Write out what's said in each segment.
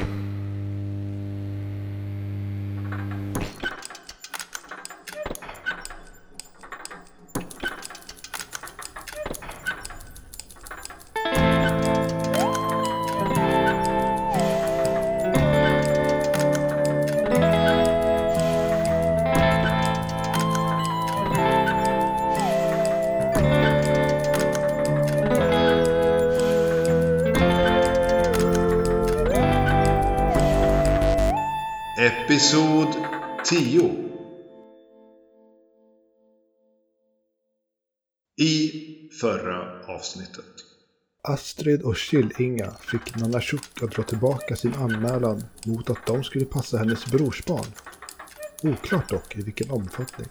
you. Episod 10 I förra avsnittet. Astrid och Killinga fick Nanna Shuk att dra tillbaka sin anmälan mot att de skulle passa hennes brorsbarn. Oklart dock i vilken omfattning.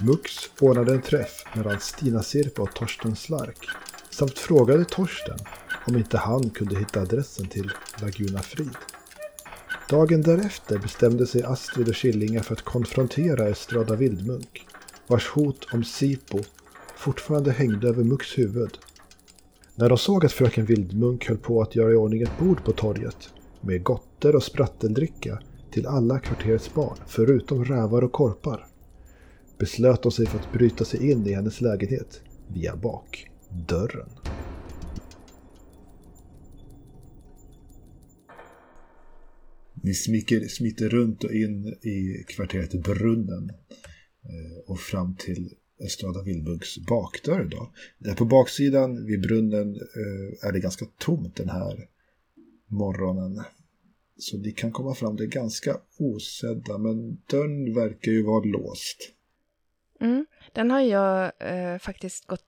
Mux ordnade en träff mellan Stina Sirpa och Torsten Slark samt frågade Torsten om inte han kunde hitta adressen till Laguna Frid. Dagen därefter bestämde sig Astrid och Killinga för att konfrontera Estrada Vildmunk, vars hot om Sipo fortfarande hängde över Mucks huvud. När de såg att fröken Vildmunk höll på att göra i ordning ett bord på torget med gotter och spratteldricka till alla kvarterets barn, förutom rävar och korpar, beslöt de sig för att bryta sig in i hennes lägenhet via bakdörren. Ni smiter, smiter runt och in i kvarteret Brunnen eh, och fram till Estrada Vildbunks bakdörr. Då. Där på baksidan vid brunnen eh, är det ganska tomt den här morgonen. Så ni kan komma fram, det är ganska osedda men dörren verkar ju vara låst. Mm, den har jag eh, faktiskt gått,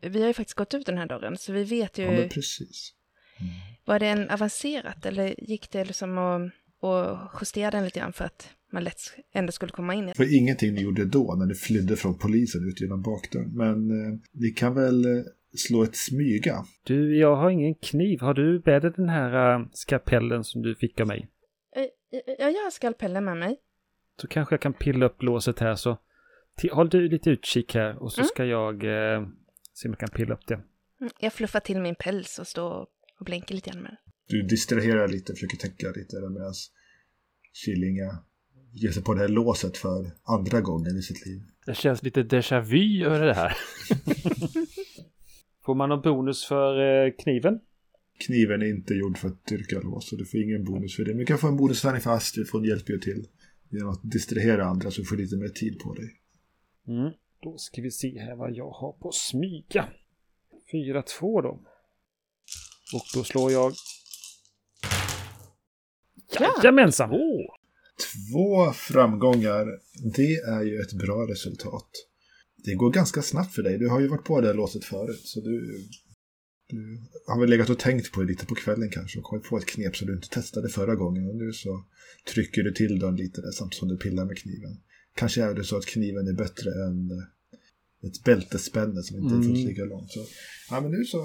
vi har ju faktiskt gått ut den här dörren så vi vet ju. Ja precis. Mm. Var det en avancerat eller gick det liksom att och justera den lite grann för att man lätt ändå skulle komma in. För ingenting ni gjorde då när ni flydde från polisen ut genom bakdörren. Men eh, ni kan väl eh, slå ett smyga. Du, jag har ingen kniv. Har du med dig den här uh, skapellen som du fick av mig? Uh, ja, jag har skalpellen med mig. Så kanske jag kan pilla upp låset här så håll du lite utkik här och så mm. ska jag uh, se om jag kan pilla upp det. Mm, jag fluffar till min päls och står och blänker lite grann med den. Du distraherar lite, försöker tänka lite medan Killinga ger sig på det här låset för andra gången i sitt liv. Det känns lite déjà vu över det här. får man någon bonus för eh, kniven? Kniven är inte gjord för att dyrka lås så du får ingen bonus för det. Men du kan få en bonusvärning för Astrid för hon hjälper ju till. Genom att distrahera andra så du får lite mer tid på dig. Mm. Då ska vi se här vad jag har på smyga. 4-2 då. Och då slår jag Jajamensan! Oh. Två framgångar, det är ju ett bra resultat. Det går ganska snabbt för dig. Du har ju varit på det här låset förut. Så du, du har väl legat och tänkt på det lite på kvällen kanske och kommit på ett knep som du inte testade förra gången. Och nu så trycker du till den lite där samtidigt som du pillar med kniven. Kanske är det så att kniven är bättre än ett bältesspänne som inte är fullt mm. lika långt. Så, ja, men nu så,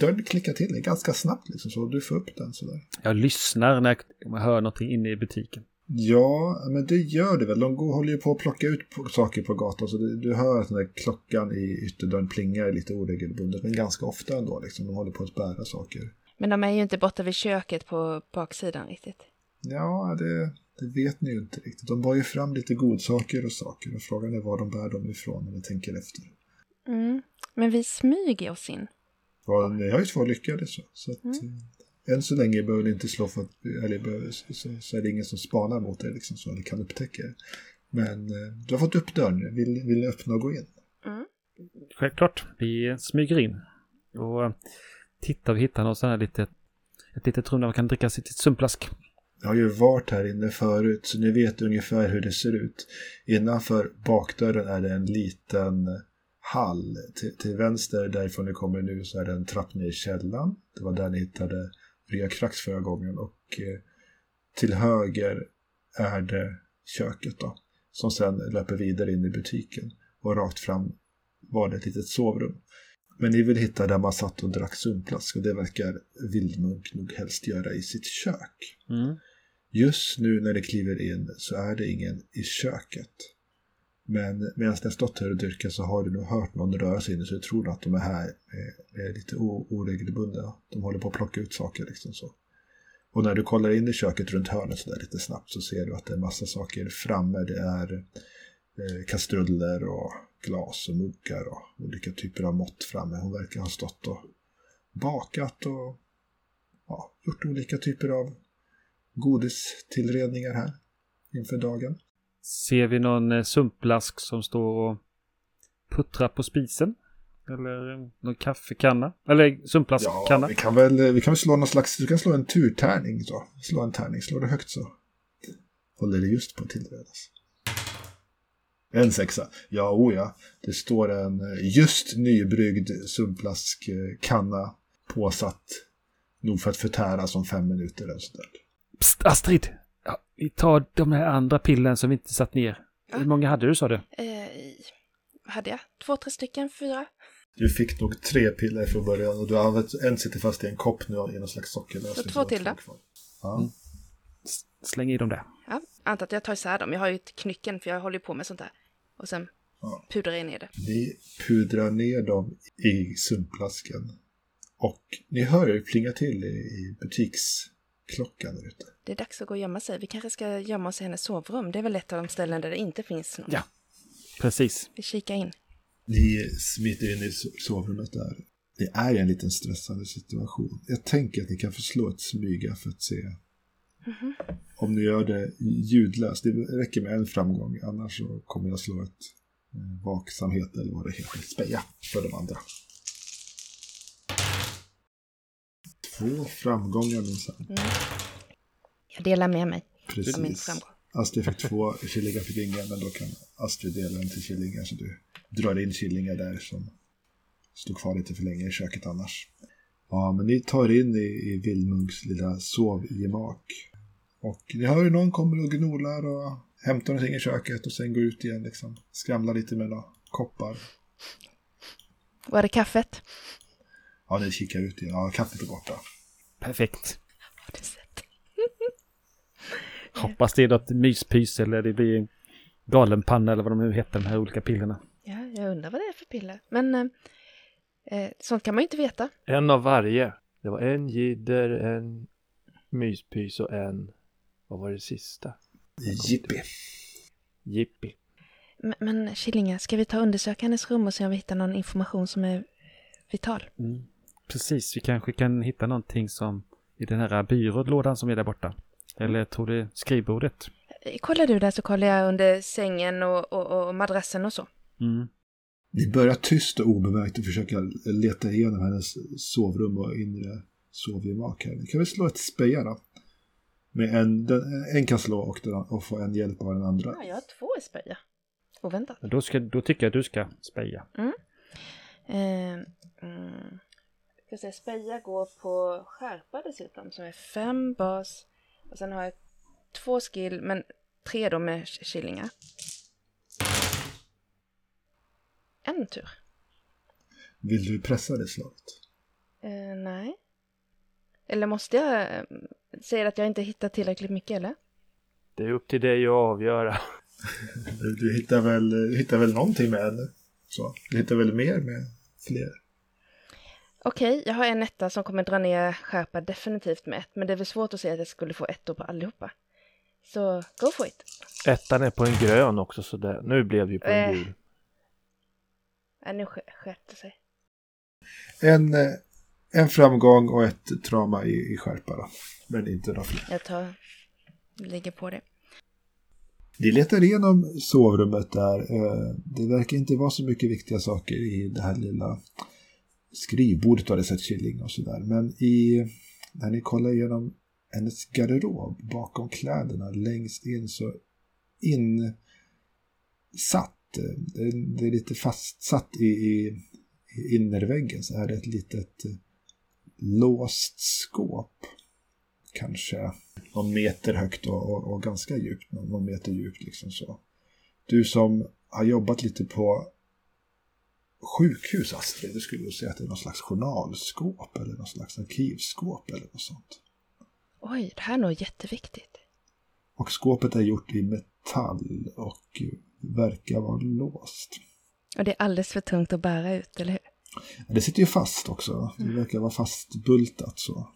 dörren klickar till det ganska snabbt liksom, så du får upp den sådär. Jag lyssnar när jag hör någonting inne i butiken. Ja, men det gör det väl. De går, håller ju på att plocka ut saker på gatan. Så du, du hör att den där klockan i ytterdörren plingar lite oregelbundet. Men ganska ofta ändå. Liksom. De håller på att bära saker. Men de är ju inte borta vid köket på baksidan riktigt. Ja, det, det vet ni ju inte riktigt. De bar ju fram lite godsaker och saker och frågan är var de bär dem ifrån när ni tänker efter. Mm. Men vi smyger oss in. Ja, ni har ju två lyckade så. så att, mm. Än så länge behöver ni inte slå för att, eller så, så är det ingen som spanar mot er liksom så, eller kan upptäcka er. Men eh, du har fått upp dörren, vill, vill ni öppna och gå in? Mm. Självklart, vi smyger in. Och tittar och hittar något sånt här litet, ett litet rum där man kan dricka sitt sumpflask. Jag har ju varit här inne förut så ni vet ungefär hur det ser ut. Innanför bakdörren är det en liten hall. Till, till vänster därifrån ni kommer nu så är det en trapp ner i källaren. Det var där ni hittade Ria Krax förra gången. Och eh, till höger är det köket då. Som sen löper vidare in i butiken. Och rakt fram var det ett litet sovrum. Men ni vill hitta där man satt och drack sumpflask och det verkar Vildmunk nog helst göra i sitt kök. Mm. Just nu när det kliver in så är det ingen i köket. Men medan ni har stått här och dyrkat så har du nog hört någon röra sig inne så du tror att de är här är, är lite oregelbundna. De håller på att plocka ut saker liksom så. Och när du kollar in i köket runt hörnet så där lite snabbt så ser du att det är massa saker framme. Det är eh, kastruller och glas och muggar och olika typer av mått framme. Hon verkar ha stått och bakat och ja, gjort olika typer av godistillredningar här inför dagen. Ser vi någon eh, sumplask som står och puttrar på spisen? Eller någon kaffekanna? Eller sumplaskkanna? Ja, vi kan väl, vi kan väl slå någon slags, du kan slå en turtärning så. Slå en tärning, slår du högt så håller det just på att tillredas. En sexa. Ja, o ja. Det står en eh, just nybryggd sumplaskkanna påsatt. Nog för att förtäras om fem minuter eller sådär. Psst, Astrid! Ja, vi tar de här andra pillen som vi inte satt ner. Hur många hade du sa du? Eh, hade jag? Två, tre stycken? Fyra? Du fick nog tre piller från början och du har använt en sitter fast i en kopp nu i någon slags sockerlösning. Så två till då? Ja. Mm. Släng i dem där. Ja, antar att jag tar isär dem. Jag har ju ett knycken för jag håller ju på med sånt där. Och sen Ja. pudrar jag ner det. Ni pudrar ner dem i sumplasken. Och ni hör det plinga till i, i butiksklockan där ute. Det är dags att gå och gömma sig. Vi kanske ska gömma oss i hennes sovrum. Det är väl ett av de ställen där det inte finns någon. Ja. Precis. Vi kikar in. Ni smiter in i so- sovrummet där. Det är en liten stressande situation. Jag tänker att ni kan få slå ett smyga för att se om ni gör det ljudlöst. Det räcker med en framgång, annars så kommer jag slå ett eh, vaksamhet eller vad det heter, speja för de andra. Två framgångar minsann. Jag delar med mig av min Precis. framgång. Astrid fick två, Killingar fick ingen, men då kan Astrid dela en till Killingar så du drar in Killingar där som stod kvar lite för länge i köket annars. Ja, men ni tar in i, i Vildmunks lilla sovgemak. Och ni hör hur någon kommer och gnolar och hämtar någonting i köket och sen går ut igen liksom. Skramlar lite med några koppar. Var är kaffet? Ja, ni kikar ut igen. Ja, kaffet är borta. Perfekt. Har du sett? Hoppas det är något myspys eller det blir en galenpanna eller vad de nu heter, de här olika pillerna. Ja, jag undrar vad det är för piller. Men eh, eh, sånt kan man ju inte veta. En av varje. Det var en jidder, en myspys och en, vad var det sista? Jippi. Jippi. Men, men Killinga, ska vi ta och undersöka hennes rum och se om vi hittar någon information som är vital? Mm. Precis, vi kanske kan hitta någonting som i den här byrålådan som är där borta. Eller tror det är skrivbordet. Kollar du där så kollar jag under sängen och, och, och madrassen och så. Mm. Ni börjar tyst och obemärkt och försöka leta igenom hennes sovrum och inre sovgemak här. Ni kan väl slå ett speja då? Med en, den, en kan slå och, den, och få en hjälp av den andra. Ja, jag har två i speja. Oväntat. Då, ska, då tycker jag att du ska speja. Eh, mm. Ska säga, speja går på skärpa dessutom, som är fem bas. Och sen har jag två skill, men tre då med killingar. En tur. Vill du pressa det slaget? Eh, nej. Eller måste jag eh, säga att jag inte hittat tillräckligt mycket, eller? Det är upp till dig att avgöra. Du, du, hittar väl, du hittar väl någonting med? Så. Du hittar väl mer med fler? Okej, jag har en etta som kommer dra ner skärpa definitivt med ett, men det är väl svårt att säga att jag skulle få ettor på allihopa. Så go for it. Ettan är på en grön också så där. Nu blev det ju på en Eh. gul. Nej, nu sk- skärpte det sig. En, eh, en framgång och ett trauma i, i skärpa då. Men inte då fler. Jag tar, ligger på det. Ni letar igenom sovrummet där. Eh, Det verkar inte vara så mycket viktiga saker i det här lilla skrivbordet har det sett killing och sådär. Men i, när ni kollar igenom hennes garderob bakom kläderna längst in så insatt, det är, det är lite fastsatt i, i, i innerväggen så är det ett litet eh, låst skåp. Kanske någon meter högt och, och, och ganska djupt, någon meter djupt liksom så. Du som har jobbat lite på sjukhus Astrid, du skulle säga att det är någon slags journalskåp eller någon slags arkivskåp eller något sånt. Oj, det här är nog jätteviktigt. Och skåpet är gjort i metall och verkar vara låst. Och det är alldeles för tungt att bära ut, eller hur? Det sitter ju fast också. Det verkar vara fastbultat så.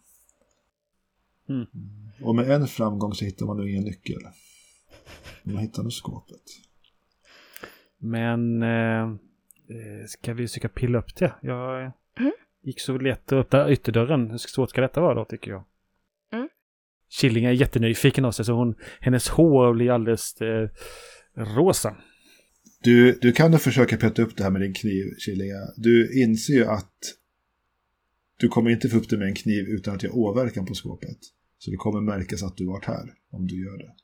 Mm. Och med en framgång så hittar man nog ingen nyckel. Man hittar nog skåpet. Men eh, ska vi försöka pilla upp det? Jag Mm. gick så lätt att öppna ytterdörren. Hur svårt ska detta vara då tycker jag? Mm. Killing är jättenyfiken av sig så hon, hennes hår blir alldeles eh, rosa. Du, du kan då försöka peta upp det här med din kniv, Killinga. Du inser ju att du kommer inte få upp det med en kniv utan att göra åverkan på skåpet. Så det kommer märkas att du varit här om du gör det.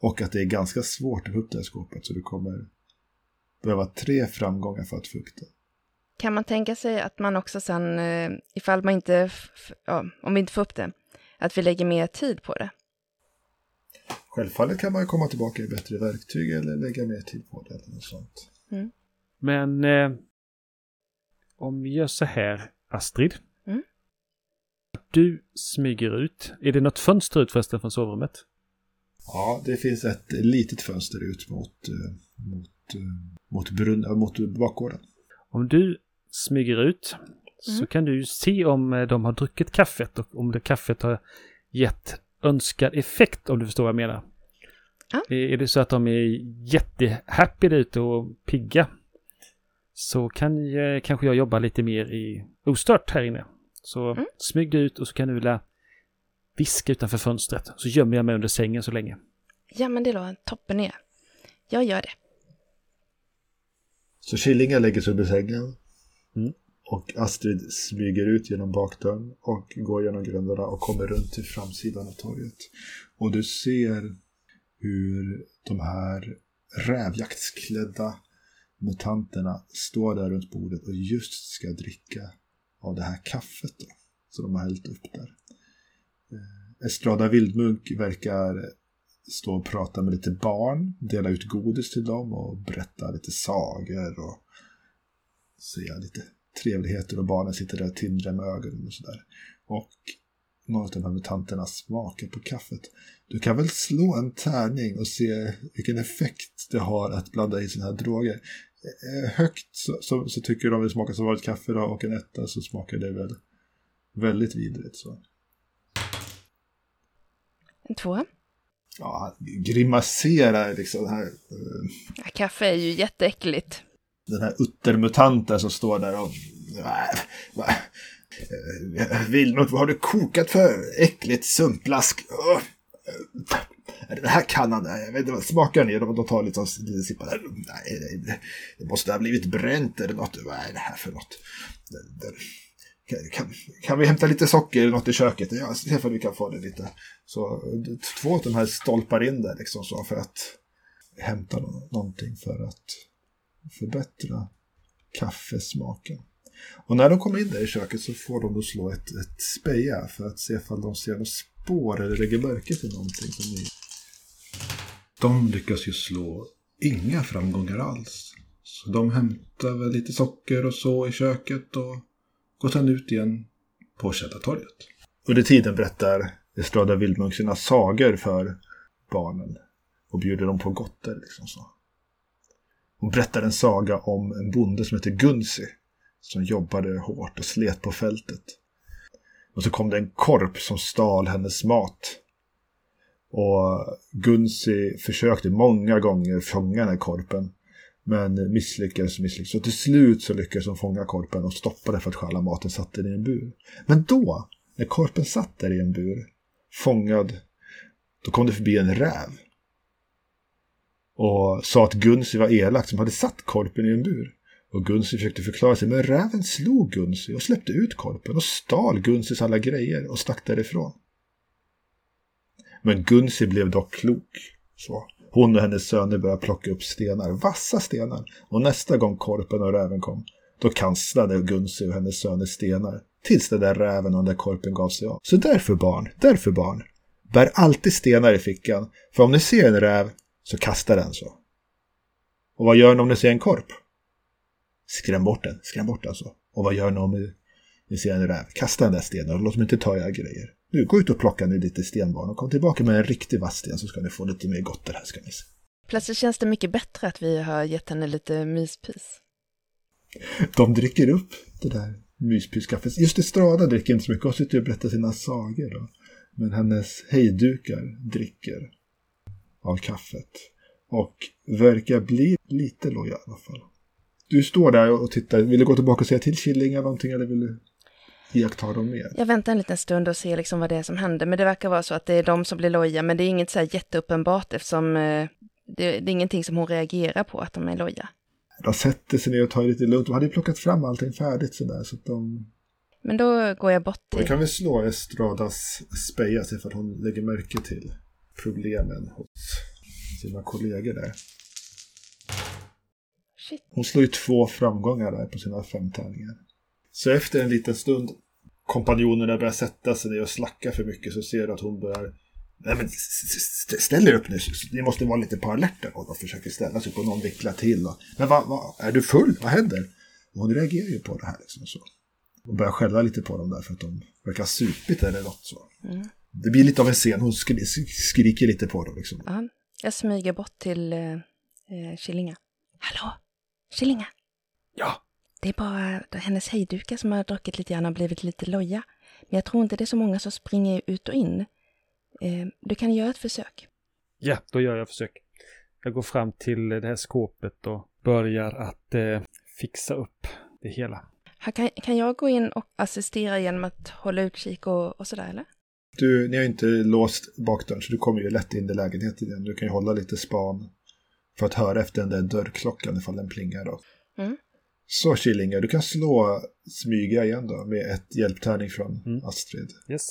Och att det är ganska svårt att få upp det här skåpet så du kommer behöva tre framgångar för att det. Kan man tänka sig att man också sen, eh, ifall man inte, ja, om vi inte får upp det, att vi lägger mer tid på det? Självfallet kan man ju komma tillbaka i bättre verktyg eller lägga mer tid på det eller något sånt. Men eh, om vi gör så här, Astrid. Mm. Du smyger ut. Är det något fönster ut förresten från sovrummet? Ja, det finns ett litet fönster ut mot, eh, mot, mot, brunn, äh, mot bakgården. Om du smyger ut så Mm. kan du ju se om eh, de har druckit kaffet och om det kaffet har gett önskad effekt om du förstår vad jag menar. Ja. Är det så att de är jättehappy där ute och pigga så kan jag, kanske jag jobba lite mer i ostört här inne. Så Mm. smyg dig ut och så kan du vilja viska utanför fönstret. Så gömmer jag mig under sängen så länge. Ja, men det låter toppen är. Jag gör det. Så Killinga lägger sig under sängen. Mm. Och Astrid smyger ut genom bakdörren och går genom gränderna och kommer runt till framsidan av torget. Och du ser hur de här rävjaktsklädda mutanterna står där runt bordet och just ska dricka av det här kaffet då, som de har hällt upp där. Eh, Estrada Vildmunk verkar stå och prata med lite barn, dela ut godis till dem och berätta lite sagor och säga lite trevligheter och barnen sitter där och tindrar med ögonen och sådär. Och någon av de här mutanterna smakar på kaffet. Du kan väl slå en tärning och se vilken effekt det har att blanda i sådana här droger. Eh, högt så, så, så tycker de det smakar som vanligt kaffe då, och en etta så smakar det väl väldigt vidrigt. Så. En tvåa. Ja, grimaserar liksom den här, eh, Ja, kaffe är ju jätteäckligt. den här uttermutanten som står där och... Vilmot, vad har du kokat för äckligt sumpblask? Åh, eh, Den här kannan, jag vet inte vad smakar den i? De, de tar lite, sippar där. Nej, det, det måste ha blivit bränt eller något. Vad är det här för något? Det, det, kan, kan, vi hämta lite socker eller något i köket? Ja, se om vi kan få det lite. Så två av de här stolpar in där liksom så för att hämta någonting för att förbättra kaffesmaken. Och när de kommer in där i köket så får de då slå ett, ett speja för att se ifall de ser något spår eller lägger märke till någonting som ni... De lyckas ju slå inga framgångar alls. Så de hämtar väl lite socker och så i köket och gått han ut igen på Källartorget. Under tiden berättar Estrada Vildmunk sina sagor för barnen och bjuder dem på gotter. Liksom så. Hon berättar en saga om en bonde som heter Gunsi som jobbade hårt och slet på fältet. Och så kom det en korp som stal hennes mat. Och Gunsi försökte många gånger fånga den här korpen. Men misslyckades och misslyckades. Och till slut så lyckades hon fånga korpen och stoppa den för att stjäla maten och satte den i en bur. Men då, när korpen satt där i en bur, fångad, då kom det förbi en räv. Och sa att Gunsi var elak som hade satt korpen i en bur. Och Gunsi försökte förklara sig, men räven slog Gunsi och släppte ut korpen och stal Gunsis alla grejer och stack därifrån. Men Gunsi blev dock klok. Så hon och hennes söner började plocka upp stenar, vassa stenar. Och nästa gång korpen och räven kom, då kanslade Gunsi och hennes söner stenar. Tills den där räven och den där korpen gav sig av. Så därför barn, därför barn. Bär alltid stenar i fickan. För om ni ser en räv, så kasta den så. Och vad gör ni om ni ser en korp? Skräm bort den, skräm bort den så. Och vad gör ni om ni ser en räv? Kasta den där stenen och låt dem inte ta era grejer. Nu, gå ut och plocka nu lite stenbarn och kom tillbaka med en riktig vass sten så ska ni få lite mer gott här ska ni se. Plötsligt känns det mycket bättre att vi har gett henne lite myspys. De dricker upp det där myspyskaffet. Just Estrada dricker inte så mycket och sitter och berättar sina sagor. Då. Men hennes hejdukar dricker av kaffet. Och verkar bli lite lojal i alla fall. Du står där och tittar. Vill du gå tillbaka och säga till Killinga någonting eller vill du iaktta dem mer? Jag väntar en liten stund och ser liksom vad det är som händer. Men det verkar vara så att det är de som blir loja. Men det är inget så här jätteuppenbart eftersom eh, det, det är ingenting som hon reagerar på att de är loja. De sätter sig ner och tar det lite lugnt. De hade ju plockat fram allting färdigt sådär. Så att de... Men då går jag bort Vi till... kan väl slå Estradas speja sig för att hon lägger märke till problemen hos sina kollegor där. Shit. Hon slår ju två framgångar där på sina fem tärningar. Så efter en liten stund kompanjonerna börjar sätta sig ner och slacka för mycket så ser du att hon börjar Nej men ställ er upp nu, ni måste vara lite på alerten och de försöker ställa sig på någon vickla till. Och, men vad, vad, är du full? Vad händer? Och hon reagerar ju på det här liksom så. Och börjar skälla lite på dem där för att de verkar ha supit eller något så. Mm. Det blir lite av en scen, hon skri skriker lite på dem liksom. Ja, jag smyger bort till eh, eh, Killinga. Hallå? Killinga? Ja. Det är bara hennes hejdukar som har druckit lite grann och blivit lite loja. Men jag tror inte det är så många som springer ut och in. Eh, du kan göra ett försök. Ja, då gör jag försök. Jag går fram till det här skåpet och börjar att eh, fixa upp det hela. Här kan, kan jag gå in och assistera genom att hålla utkik och, och sådär eller? Du, ni har ju inte låst bakdörren så du kommer ju lätt in i lägenheten igen. Du kan ju hålla lite span för att höra efter den där dörrklockan ifall den plingar då. Mm. Så Killinga, du kan slå smyga igen då med ett hjälptärning från Mm. Astrid. Yes.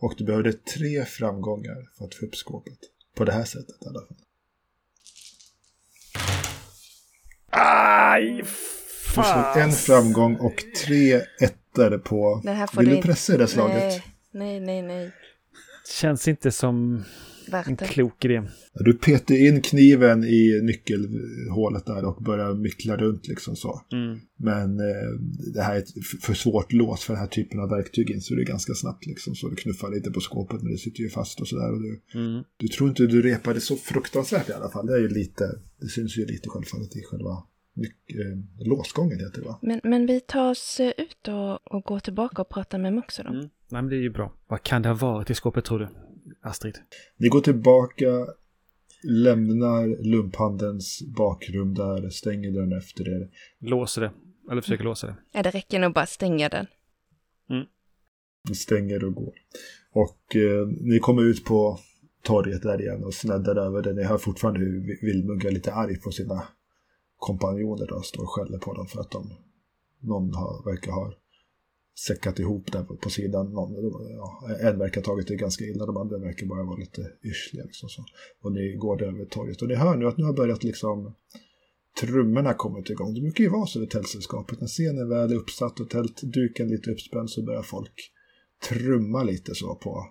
Och du behövde tre framgångar för att få upp skåpet. På det här sättet i alla fall. Aj! Du slog en framgång och tre ettor på... Det här får Vill du du pressa i det slaget? Nej, nej, nej, nej. Känns inte som Värt det. klok idé. Du petar in kniven i nyckelhålet där och börjar mickla runt liksom så. Mm. Men eh, det här är ett för svårt lås för den här typen av verktyg insåg du ganska snabbt liksom. Så du knuffar lite på skåpet men det sitter ju fast och sådär. Och du, Mm. du tror inte du repade så fruktansvärt i alla fall. Det är ju lite, det syns ju lite självfallet i själva eh, låsgången heter det va? Men, men vi tar oss eh, ut och, och går tillbaka och pratar med Mux och dem. Mm. Nej, men det är ju bra. Vad kan det ha varit i skåpet tror du, Astrid? Ni går tillbaka, lämnar lumphandelns bakrum där, stänger dörren efter er. Låser det. Eller försöker låsa det. Ja, det räcker nog bara att stänga den. Ni stänger och går. Och eh, ni kommer ut på torget där igen och sneddar över det. Ni hör fortfarande hur Vildmugg är lite arg på sina kompanjoner då, står och skäller på dem för att de, någon har, verkar ha säckat ihop där på, på sidan. Någon, ja, en verkar ha tagit det ganska illa, de andra verkar bara vara lite yrsliga. Liksom så. Och ni går där över torget och ni hör nu att nu har börjat liksom trummorna kommit igång. Det brukar ju vara så vid tältsällskapet. När scenen väl är uppsatt och tältduken lite uppspänd så börjar folk trumma lite så på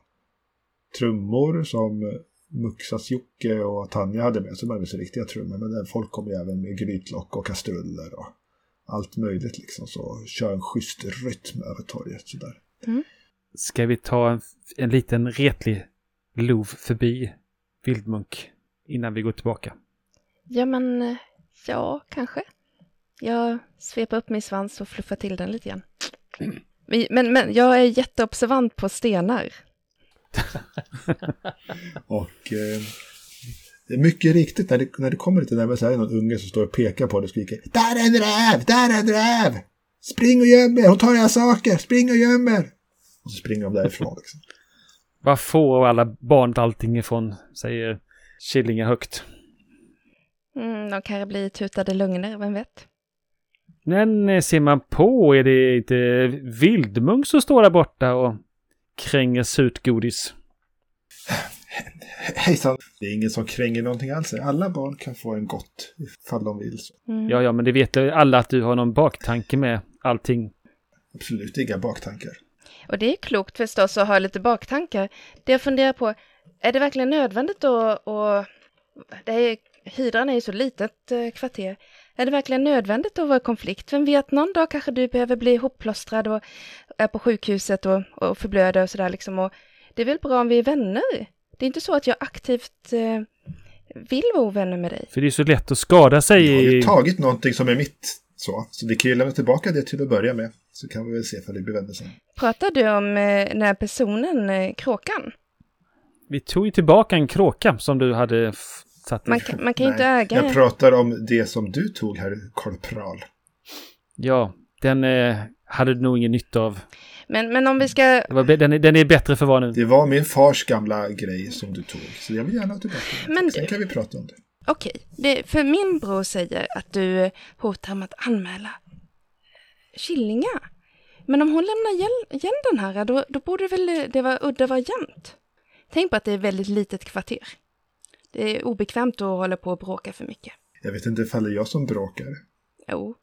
trummor som Muxas Jocke och Tanja hade med sig. De hade med sig riktiga trummor. Men folk kommer ju även med grytlock och kastruller och allt möjligt liksom. Så kör en schysst rytm över torget sådär. Ska vi ta en, en liten retlig lov förbi Vildmunk innan vi går tillbaka? Ja, men ja, kanske. Jag sveper upp min svans och fluffar till den lite grann. Men, men jag är jätteobservant på stenar. Och eh, mycket riktigt när det, när det kommer lite närmare så är det någon unge som står och pekar på det och skriker Där är en räv! Där är en räv! Spring och göm er! Hon tar era saker! Spring och göm er! Och så springer de därifrån liksom. Var får alla barn allting ifrån? Säger Killinga högt. Mm, de kanske blir tutade lögner, vem vet? Men eh, ser man på är det inte Vildmunk som står där borta och kränger surt godis. He- Hejsan! Det är ingen som kränger någonting alls. Alla barn kan få en gott ifall de vill. Så. Mm. Ja, ja, men det vet ju alla att du har någon baktanke med allting. Absolut inga baktankar. Och det är klokt förstås att ha lite baktankar. Det jag funderar på, är det verkligen nödvändigt då och det är, Hydran är ju så litet eh, kvarter. Är det verkligen nödvändigt att vara i konflikt? Vem vet, någon dag kanske du behöver bli ihopplåstrad och är på sjukhuset och, och förblöder och sådär liksom. Och det är väl bra om vi är vänner? Det är inte så att jag aktivt eh, vill vara ovänner med dig. För det är så lätt att skada sig Jag har ju tagit någonting som är mitt. Så, så vi kan ju lämna tillbaka det till att börja med. Så kan vi väl se ifall det blir vänner sen. Pratar du om eh, den här personen, eh, kråkan? Vi tog ju tillbaka en kråka som du hade satt. Man kan, man kan ju inte äga Jag pratar om det som du tog här, korpral. Ja, den eh, hade du nog ingen nytta av. Men, men om vi ska... Var, den, är- den är bättre för vad nu. Det var min fars gamla grej som du tog. Så jag vill gärna ha tillbaka den. Men Sen kan vi prata om det. Okej, det, för min bror säger att du hotar med att anmäla Killinga. Men om hon lämnar igen, igen den här, då, då borde väl det vara udda vara jämnt. Tänk på att det är väldigt litet kvarter. Det är obekvämt att hålla på och bråka för mycket. Jag vet inte ifall det är jag som bråkar. Jo,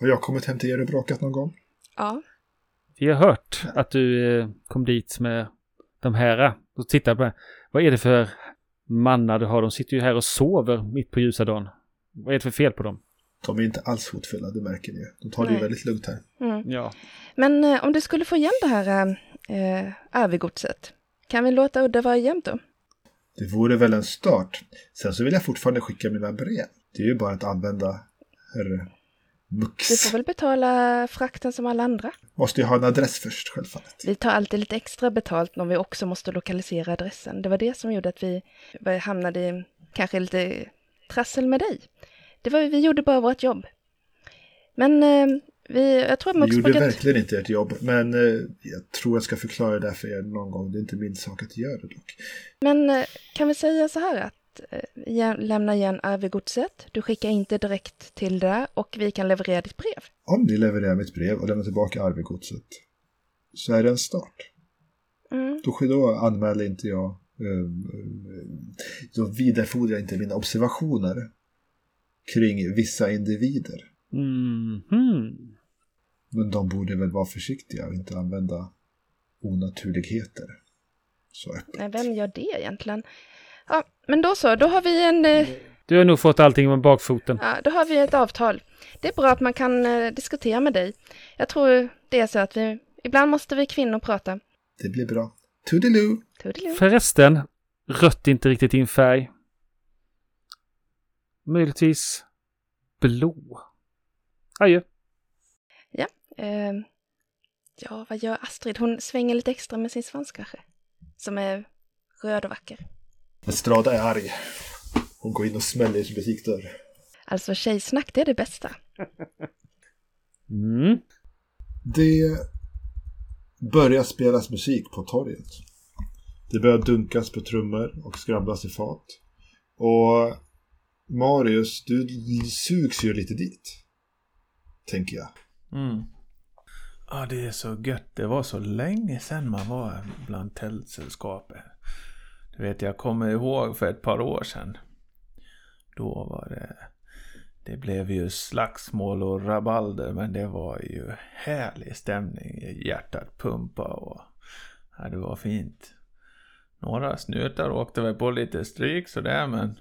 Har jag kommit hem till er och bråkat någon gång? ja. Vi har hört att du eh, kom dit med de här och tittade på det. Vad är det för mannar du har? De sitter ju här och sover mitt på ljusa dagen. Vad är det för fel på dem? De är inte alls hotfulla, det märker ni ju. De tar det ju Nej. väldigt lugnt här. Mm. Ja. Men eh, om du skulle få igen det här eh, arvegodset, kan vi låta udda vara jämnt då? Det vore väl en start. Sen så vill jag fortfarande skicka mina brev. Det är ju bara att använda herr Mux. Du får väl betala frakten som alla andra. Måste ju ha en adress först, självfallet. Vi tar alltid lite extra betalt om vi också måste lokalisera adressen. Det var det som gjorde att vi hamnade i kanske lite trassel med dig. Det var, vi gjorde bara vårt jobb. Men eh, vi, jag tror att Vi gjorde Muxpaket... verkligen inte ert jobb, men eh, jag tror jag ska förklara det här för er någon gång. Det är inte min sak att göra det dock. Men eh, kan vi säga så här att eh, lämna igen arvegodset, du skickar inte direkt till det och vi kan leverera ditt brev. Om ni levererar mitt brev och lämnar tillbaka arvegodset så är det en start. Mm. Då, då anmäler inte jag, eh, då vidarefordrar jag inte mina observationer kring vissa individer. Mhm. Men de borde väl vara försiktiga och inte använda onaturligheter. Så öppet. Nej, vem gör det egentligen? Ja, men då så, då har vi en... Eh, Du har nog fått allting med bakfoten. Ja, då har vi ett avtal. Det är bra att man kan eh, diskutera med dig. Jag tror det är så att vi, ibland måste vi kvinnor prata. Det blir bra. Toodiloo! Toodiloo. Förresten, rött är inte riktigt din färg. Möjligtvis blå. Adjö. Eh, ja, vad gör Astrid? Hon svänger lite extra med sin svans kanske. Som är röd och vacker. Estrada är arg. Hon går in och smäller i sin butikdörr. Alltså tjejsnack, det är det bästa. Mm. Det börjar spelas musik på torget. Det börjar dunkas på trummor och skramlas i fat. Och Marius, du sugs ju lite dit. Tänker jag. Mm. Ja, det är så gött. Det var så länge sedan man var bland tältsällskapet. Du vet, jag kommer ihåg för ett par år sedan. Då var det... Det blev ju slagsmål och rabalder, men det var ju härlig stämning. Hjärtat pumpa och... Ja, det var fint. Några snutar åkte väl på lite stryk sådär, men...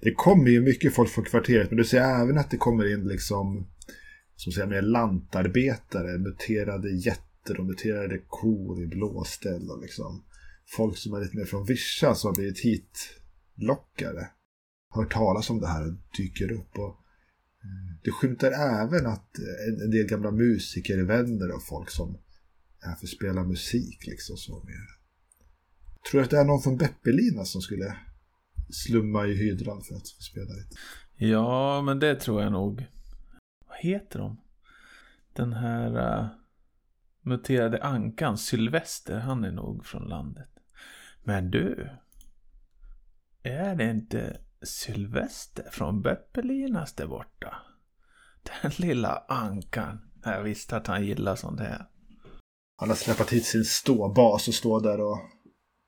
Det kommer ju mycket folk från kvarteret, men du ser även att det kommer in liksom som säger mer lantarbetare, muterade jätter och muterade kor i blåställ och liksom folk som är lite mer från Vischa som har blivit hitlockade. Hört talas om det här och dyker upp och eh, det skymtar även att eh, en, del gamla musiker, vänner och folk som är här för att spela musik liksom så mer. Tror du att det är någon från Beppelina som skulle slumma i hydran för att spela lite? Ja, men det tror jag nog. Vad heter de? Den här uh, muterade ankan, Sylvester, han är nog från landet. Men du, är det inte Sylvester från Beppelinas där borta? Den lilla ankan. Jag visste att han gillar sånt här. Han har släpat hit sin ståbas och står där och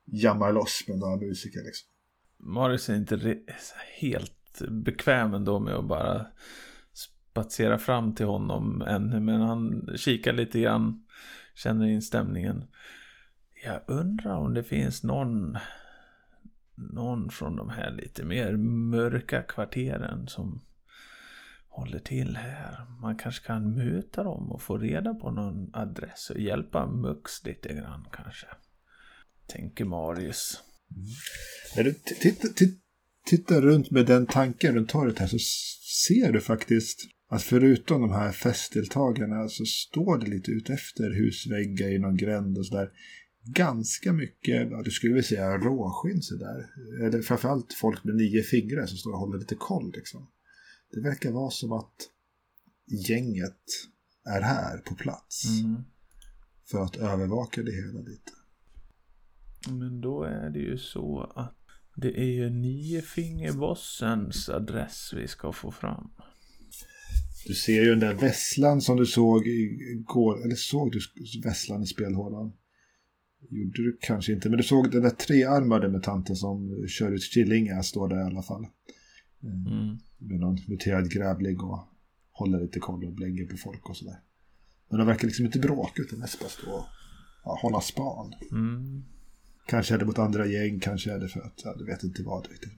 jammar loss med några musiker liksom. Marius är inte helt bekväm ändå med att bara spatsera fram till honom ännu. Men han kikar lite grann, känner in stämningen. Jag undrar om det finns någon, någon från de här lite mer mörka kvarteren som håller till här. Man kanske kan muta dem och få reda på någon adress och hjälpa Mux lite grann kanske. Tänker Marius. När du tittar runt med den tanken runt torget här så ser du faktiskt att förutom de här festdeltagarna så står det lite ut efter husväggar i någon gränd och sådär ganska mycket, ja, du skulle väl säga råskinn sådär. Eller framförallt folk med nio fingrar som står och håller lite koll liksom. Det verkar vara som att gänget är här på plats. Mm. För att övervaka det hela lite. Men då är det ju så att det är ju Niofingerbossens adress vi ska få fram. Du ser ju den där vesslan som du såg igår. Eller såg du vesslan i spelhålan? Gjorde du kanske inte. Men du såg den där trearmade mutanten som kör ut Killinga står där i alla fall. Mm. Med någon muterad grävling och håller lite koll och blänger på folk och sådär. Men de verkar liksom inte bråka utan mest bara stå och ja, hålla span. Mm. Kanske är det mot andra gäng, kanske är det för att, ja, du vet inte vad riktigt.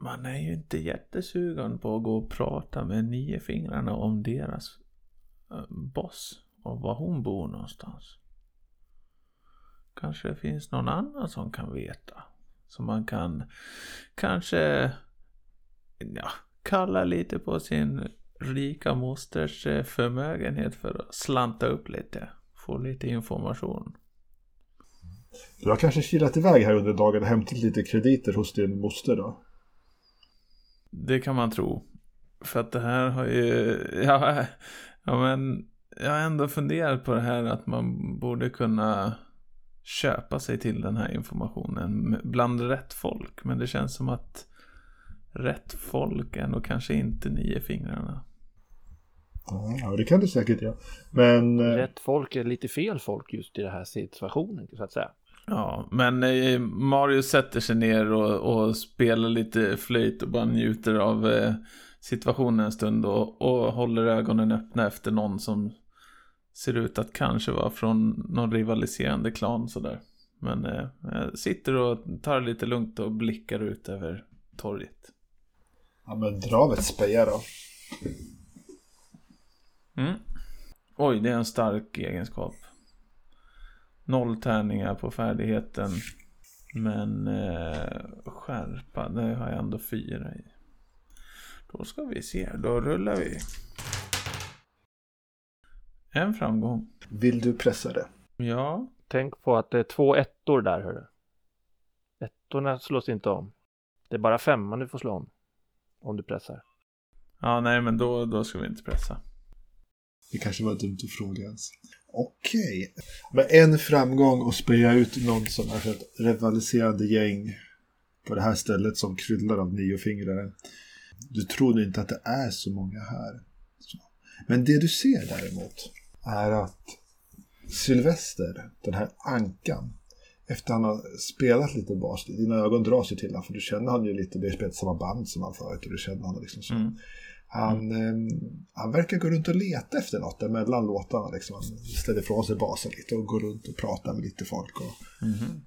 Man är ju inte jättesugen på att gå och prata med Niofingrarna om deras eh, boss och var hon bor någonstans. Kanske det finns någon annan som kan veta. Som man kan kanske ja, kalla lite på sin rika mosters eh, förmögenhet för att slanta upp lite. Få lite information. Du har kanske kilat iväg här under dagen och hämtat lite krediter hos din moster då? Det kan man tro. För att det här har ju, ja, ja men jag har ändå funderat på det här att man borde kunna köpa sig till den här informationen bland rätt folk. Men det känns som att rätt folk är nog kanske inte nio fingrarna. Ja, det kan du säkert göra. Men... eh, Rätt folk är lite fel folk just i den här situationen så att säga. Ja, men eh, Mario sätter sig ner och, och spelar lite flöjt och bara njuter av eh, situationen en stund och, och håller ögonen öppna efter någon som ser ut att kanske vara från någon rivaliserande klan sådär. Men eh, jag sitter och tar lite lugnt och blickar ut över torget. Ja, men dra väl ett speja då. Mm. Oj, det är en stark egenskap. Noll tärningar på färdigheten. Men eh, skärpa, det har jag ändå fyra i. Då ska vi se, då rullar vi. En framgång. Vill du pressa det? Ja, Tänk på att det är två ettor där hörru. Ettorna slås inte om. Det är bara femman du får slå om. Om du pressar. ja nej men då, då ska vi inte pressa. Det kanske var dumt att fråga ens. Okej. Men en framgång och speja ut någon som är ett rivaliserande gäng på det här stället som kryllar av niofingrar. Du tror inte att det är så många här. Men det du ser däremot är att Sylvester, den här ankan, efter han har spelat lite bas, dina ögon drar sig till honom för du känner han ju lite, det är spelat samma band som han förut och du känner honom liksom så. Mm. Han, eh, han verkar gå runt och leta efter något där mellan låtarna. Liksom. Han ställer ifrån sig basen lite och går runt och pratar med lite folk. Och, Mhm.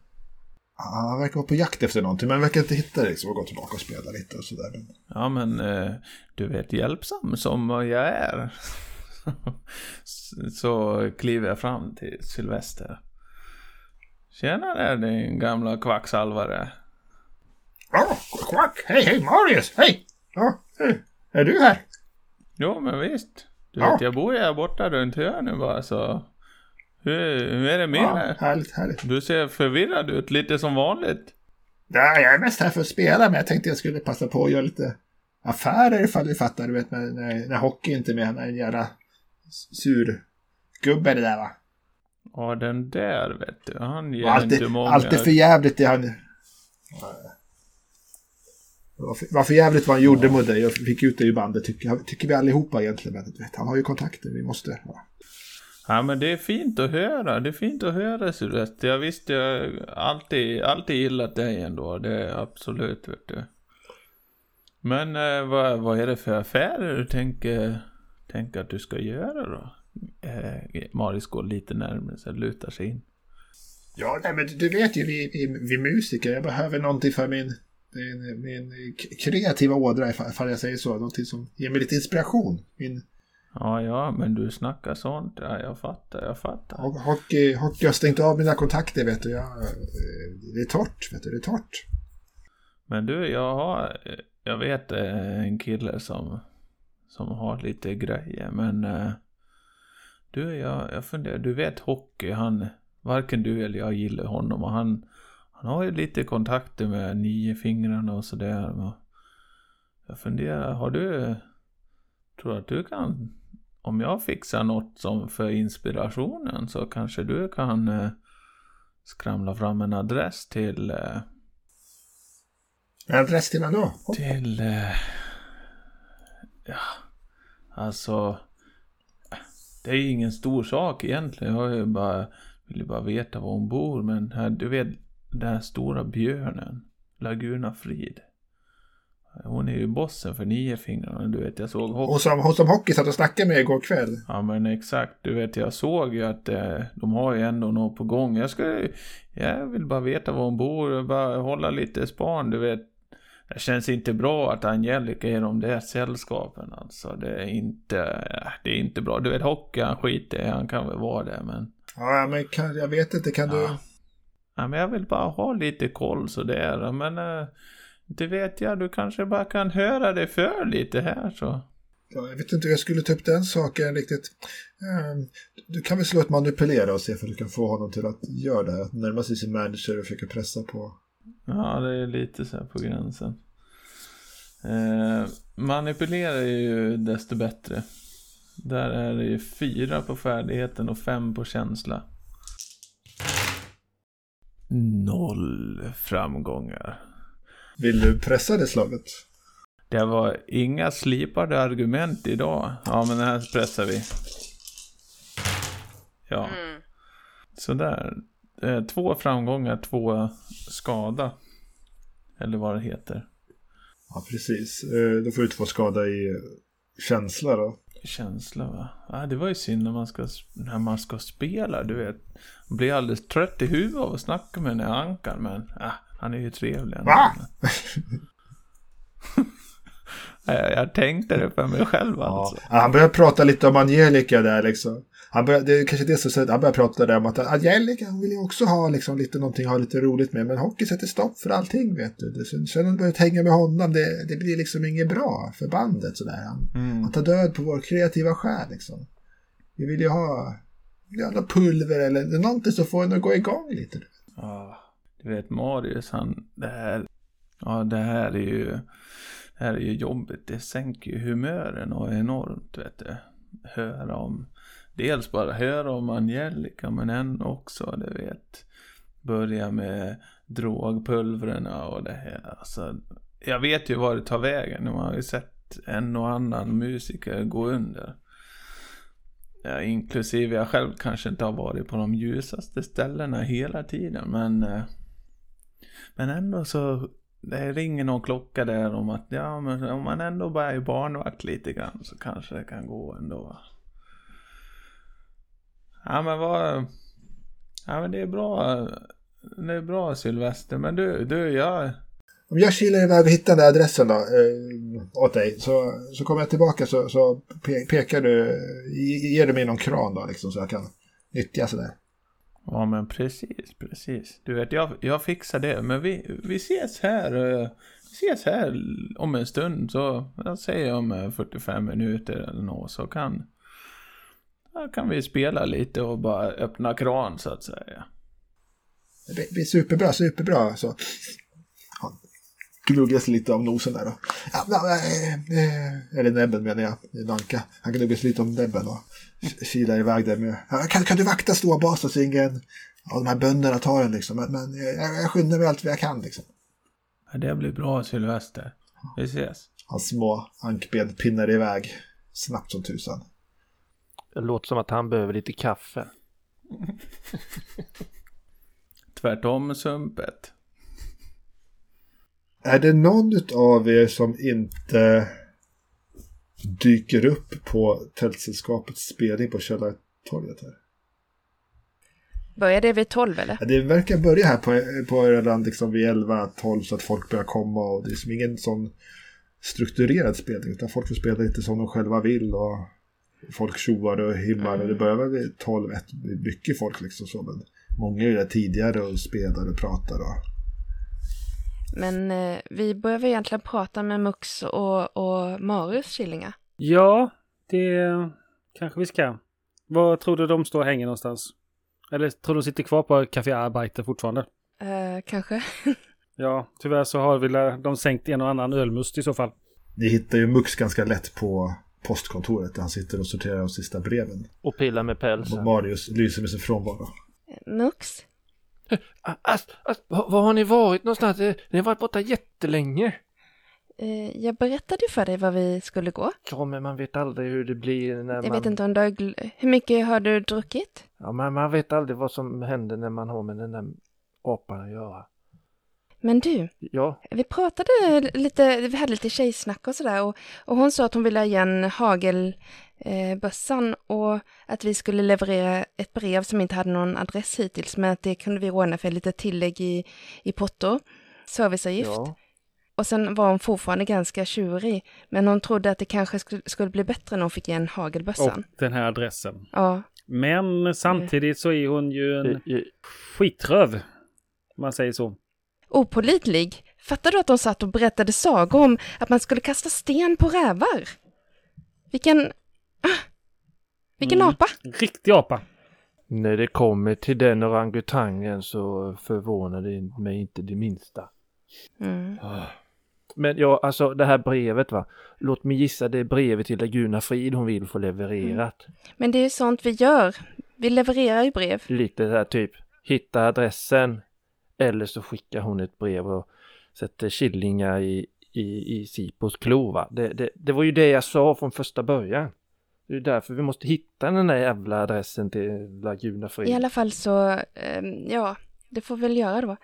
han verkar vara på jakt efter någonting men verkar inte hitta det liksom, och gå tillbaka och spela lite och sådär. Ja men eh, du vet hjälpsam som jag är. Så kliver jag fram till Sylvester. Tjena där din gamla kvacksalvare. Ja, kvack! Hej, hej Marius! Hej! Ja, hej. Är du här? Jo men visst. Du Ja. vet jag bor ju här borta runt hörnet bara så. Hur, hur är det med Ja, dig? härligt, härligt. Du ser förvirrad ut, lite som vanligt. Ja, jag är mest här för att spela men jag tänkte jag skulle passa på att göra lite affärer ifall du fattar. Du vet när, när, när hockey inte är med. När en jävla surgubbe det där va. Ja den där vet du, han ger Och alltid, inte många. alltid för jävligt det han... Var för, jävligt vad han gjorde mot dig. Jag fick ut det i bandet tycker, tycker vi allihopa egentligen. Men, vet, han har ju kontakter, vi måste... Ja. Ja men det är fint att höra, det är fint att höra Sylvester. Jag visste jag alltid, alltid gillat dig ändå, det är absolut vet du. Men eh, vad, vad är det för affärer du tänker, tänker att du ska göra då? Eh, Maris går lite närmare så lutar sig in. Ja, nej, men du vet ju, vi, vi, musiker, jag behöver någonting för min, min, min kreativa ådra, ifall jag säger så. Någonting som ger mig lite inspiration. Min Ja, ja, men du snackar sånt, ja, jag fattar, jag fattar. ho- hockey, hockey har stängt av mina kontakter, vet du. Jag, eh, det är torrt, vet du, det är torrt. Men du, jag har, jag vet eh, en kille som, som har lite grejer, men eh, du, jag, jag funderar, du vet hockey, han, varken du eller jag gillar honom. Och han, han har ju lite kontakter med nio fingrarna och sådär. Jag funderar, har du, tror du att du kan, om jag fixar något som för inspirationen så kanske du kan eh, skramla fram en adress till, eh, En adress till vad då? till, eh, ja, alltså, det är ju ingen stor sak egentligen. Jag ju bara, vill ju bara veta var hon bor. Men här, du vet, den här stora björnen, Laguna Frid. Hon är ju bossen för nio fingrarna. Du vet, jag såg hockey. Hon som, hon som Hockey satt och snackade med igår kväll. Ja men exakt, du vet jag såg ju att eh, de har ju ändå något på gång. Jag ska, jag vill bara veta var hon bor, bara hålla lite span, du vet. Det känns inte bra att Angelica är de där sällskapen alltså. Det är inte, ja, det är inte bra. Du vet hockey, han skiter i, han kan väl vara det men. Ja, men kan, jag vet inte, kan du... Ja. ja men jag vill bara ha lite koll sådär. Men eh, det vet jag, du kanske bara kan höra det för lite här så. Ja, jag vet inte hur jag skulle ta upp den saken riktigt. Ehm, Du kan väl slå ett manipulera och se om du kan få honom till att göra det här. Att närma sig sin manager och försöka pressa på. Ja, det är lite så här på gränsen. Eh, manipulera är ju desto bättre. Där är det ju fyra på färdigheten och fem på känsla. Noll framgångar. Vill du pressa det slaget? Det var inga slipade argument idag. Ja, men det här pressar vi. Ja, Mm. sådär. Eh, två framgångar, två skada. Eller vad det heter. Ja, precis. Eh, Då får du två skada i känsla då. Känsla va? Ja, det var ju synd när man ska, när man ska spela, du vet. Man blir alldeles trött i huvudet av att snacka med den här ankan, men ah, han är ju trevlig. ändå. Va? jag, jag tänkte det för mig själv alltså. Ja, Han börjar prata lite om Angelica där liksom. Han börjar, det är kanske det som han börjar prata där om att Angelica hon vill ju också ha liksom lite någonting, ha lite roligt med. Men hockey sätter stopp för allting vet du. Det- Sen, sen hon börjat hänga med honom, det, det blir liksom inget bra för bandet sådär. Han, Mm. han tar död på vår kreativa själ liksom. Vi vill ju ha jävla pulver eller någonting som får en att gå igång lite. Ja, du vet Marius han, det här, ja det här är ju, det här är ju jobbigt. Det sänker ju humören och enormt vet du. Höra om, dels bara höra om Angelica men än också du vet. Börja med drogpulvren och det här. Alltså, jag vet ju var det tar vägen. Man har ju sett en och annan musiker gå under. Ja, inklusive jag själv kanske inte har varit på de ljusaste ställena hela tiden men eh, Men ändå så Det ringer någon klocka där om att ja men om man ändå bara är barnvakt lite grann så kanske det kan gå ändå Ja men vad Ja men det är bra Det är bra Sylvester men du, du jag Om jag kilar iväg och hittar den där adressen då, eh, åt dig, så, så kommer jag tillbaka så, så pe pekar du, ge- ger du mig någon kran då liksom så jag kan nyttja sådär. Ja men precis, precis. Du vet jag, jag fixar det. Men vi, vi ses här. eh, Vi ses här om en stund. Så jag säger om eh, 45 minuter eller något. Så kan, ja, kan vi spela lite och bara öppna kran så att säga. Det blir- superbra, superbra. Så. Ja, gnuggas lite om nosen där då. Eh, eh, eller näbben menar jag, Nanka. Han gnuggas lite om näbben och kilar iväg där med. Kan, kan du vakta stora basen så ingen av de här bönderna tar den liksom. Men, men jag, jag skyndar mig allt vad jag kan liksom. Ja, det blir bra Sylvester. Vi ses. Hans små ankben pinnar iväg snabbt som tusan. Det låter som att han behöver lite kaffe. Tvärtom sumpet. Är det någon av er som inte dyker upp på Tältsällskapets spelning på Källartorget här? Börjar det vid 12 eller? Ja, Det verkar börja här på, på redan liksom vid 11-12 så att folk börjar komma och det är som ingen sån strukturerad spelning utan folk får spela lite som de själva vill och folk tjoar och himmar och det börjar väl vid 12 ett, det är mycket folk liksom så men många är där tidigare och spelar och pratar och Men eh, vi börjar väl egentligen prata med Mux och, och Marius Killinga. Ja, det kanske vi ska. Var tror du de står och hänger någonstans? Eller tror du de sitter kvar på Café Arbeiter fortfarande? Eh, kanske. Ja, tyvärr så har väl de sänkt en och annan ölmust i så fall. Ni hittar ju Mux ganska lätt på postkontoret där han sitter och sorterar de sista breven. Och pillar med pälsen. Och Marius lyser med sin frånvaro. Mux? Ast, ast, var, har ni varit någonstans? Eh, Ni har varit borta jättelänge. Eh, jag berättade ju för dig var vi skulle gå. Ja, men man vet aldrig hur det blir när Jag man... vet inte om du har... gl- Hur mycket har du druckit? Ja, men man vet aldrig vad som händer när man har med den där apan att göra. Men du, Ja, vi pratade lite, vi hade lite tjejsnack och sådär och, och hon sa att hon ville ha igen hagelbössan eh, och att vi skulle leverera ett brev som inte hade någon adress hittills men att det kunde vi ordna för lite tillägg i, i porto, serviceavgift. ja. Och sen var hon fortfarande ganska tjurig men hon trodde att det kanske skulle, skulle bli bättre när hon fick igen hagelbössan. Och den här adressen. Ja, Men samtidigt så är hon ju en skitröv. Om man säger så. Opolitlig. Fattar du att de satt och berättade sagor om att man skulle kasta sten på rävar? Vilken... Ah, vilken Mm. apa! Riktig apa. När det kommer till den orangutangen så förvånar det mig inte det minsta. Mm. Men ja, alltså det här brevet va. Låt mig gissa det är brevet till Laguna Frid hon vill få levererat. Men det är ju sånt vi gör. Vi levererar ju brev. Lite så här typ, hitta adressen. Eller så skickar hon ett brev och sätter killingar i, i, i Sipos klo. Det, det, det var ju det jag sa från första början. Det är därför vi måste hitta den där jävla adressen till Laguna Frid. I alla fall så, ehm, ja, det får vi väl göra då.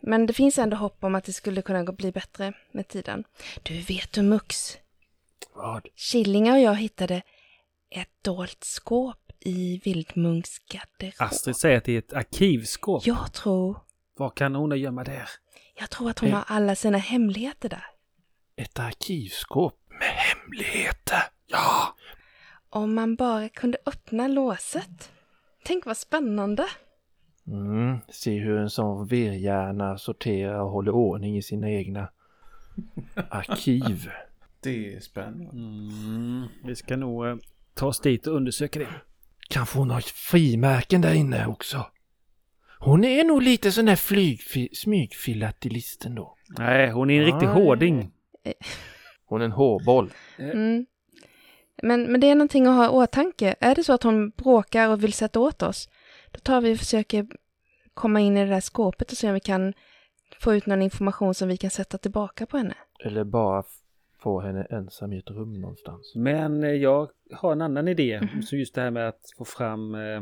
Men det finns ändå hopp om att det skulle kunna gå- bli bättre med tiden. Du, vet du Mux? Vad? Killingar och jag hittade ett dolt skåp i Vildmunks garderob. Astrid säger att det är ett arkivskåp. Jag tror, Vad kan hon gömma där? jag tror att hon Eh. har alla sina hemligheter där. Ett arkivskåp med hemligheter. Ja! Om man bara kunde öppna låset. Tänk vad spännande. Mm, se hur en sån virrhjärna sorterar och håller ordning i sina egna arkiv. Det är spännande. Mm, vi ska nog eh, ta oss dit och undersöka det. Kanske hon har frimärken där inne också. Hon är nog lite sån där flygfi- smygfilatelist ändå. Nej, hon är en riktig Nej. hårding. Hon är en hårboll. Mm. Men, men det är någonting att ha i åtanke. Är det så att hon bråkar och vill sätta åt oss, då tar vi och försöker komma in i det där skåpet och se om vi kan få ut någon information som vi kan sätta tillbaka på henne. Eller bara f- få henne ensam i ett rum någonstans. Men eh, jag har en annan idé. Mhm. Så just det här med att få fram eh,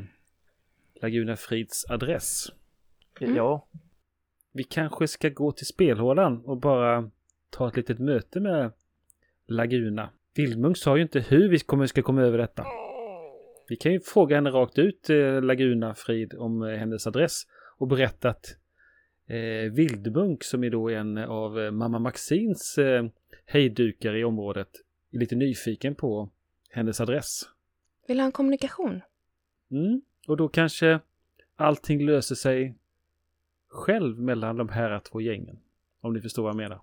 Laguna Frids adress. Mm. Ja, Vi kanske ska gå till spelhålan och bara ta ett litet möte med Laguna. Vildmunk sa ju inte hur vi kommer, ska komma över detta. Vi kan ju fråga henne rakt ut, eh, Laguna Frid, om eh, hennes adress och berätta att eh, Vildmunk, som är då en av eh, mamma Maxins eh, hejdukar i området, är lite nyfiken på hennes adress. Vill ha en kommunikation? Mm. Och då kanske allting löser sig själv mellan de här två gängen. Om ni förstår vad jag menar.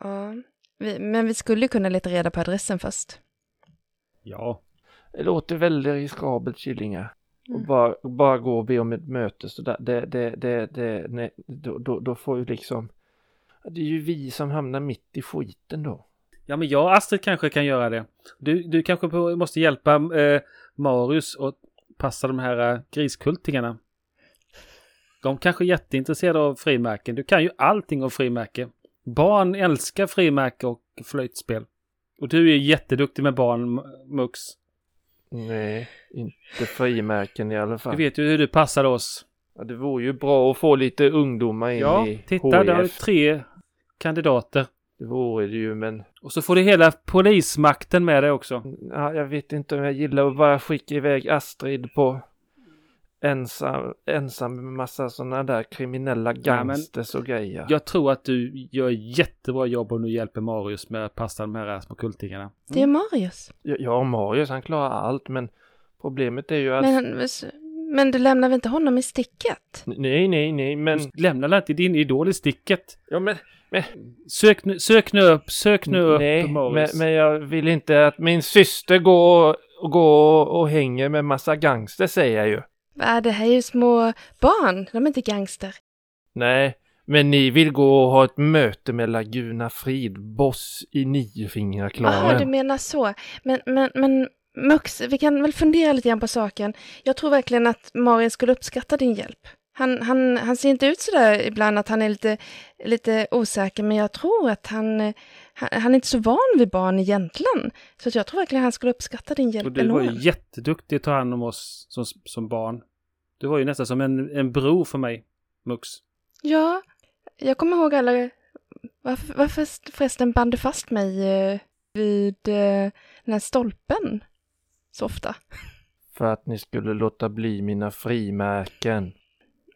Ja. Vi, men vi skulle kunna leta reda på adressen först. Ja, det låter väldigt riskabelt Killinga. Och Mm. bara, bara gå och be om ett möte så där, det, det, det, det, nej, då, då, då får ju liksom Det är ju vi som hamnar mitt i skiten då. Ja, men jag och Astrid kanske kan göra det. Du, du kanske måste hjälpa eh, Marius att passa de här eh, griskultingarna. De kanske är jätteintresserade av frimärken. Du kan ju allting om frimärke. Barn älskar frimärke och flöjtspel. Och du är jätteduktig med barn, Mux. Nej, inte frimärken i alla Du fall. vet ju hur du passar oss. Ja, det vore ju bra att få lite ungdomar in Ja, i titta, där har du HIF. tre kandidater. Det vore det ju, men Och så får du hela polismakten med dig också. ja, jag vet inte om jag gillar att bara skicka iväg Astrid på ensam, ensam med massa sådana där kriminella gangsters och grejer. Jag tror att du gör jättebra jobb om du hjälper Marius med att passa de här små kultingarna. Det är Marius. Ja, ja, Marius han klarar allt, men problemet är ju att... Men, men du lämnar väl inte honom i sticket? Nej, nej, nej, men... Du lämnar inte din idol i sticket. Ja, men... Sök nu, sök nu upp, sök nu upp nej, men, men jag vill inte att min syster går och, går och hänger med massa gangster, säger jag ju. Va, det här är ju små barn, de är inte gangster. Nej, men ni vill gå och ha ett möte med Laguna Frid, boss i Jaha, du Niofingerklanen. menar så. Men, men, men Mux, vi kan väl fundera lite grann på saken. Jag tror verkligen att Marin skulle uppskatta din hjälp. Han, han, han ser inte ut sådär ibland att han är lite, lite osäker, men jag tror att han, han, han är inte så van vid barn egentligen. Så att jag tror verkligen han skulle uppskatta din hjälp Och du var ju jätteduktig att ta hand om oss som, som barn. Du var ju nästan som en, en bror för mig, Mux. Ja, jag kommer ihåg alla... Varför, varför förresten band du fast mig eh, vid eh, den här stolpen så ofta? För att ni skulle låta bli mina frimärken.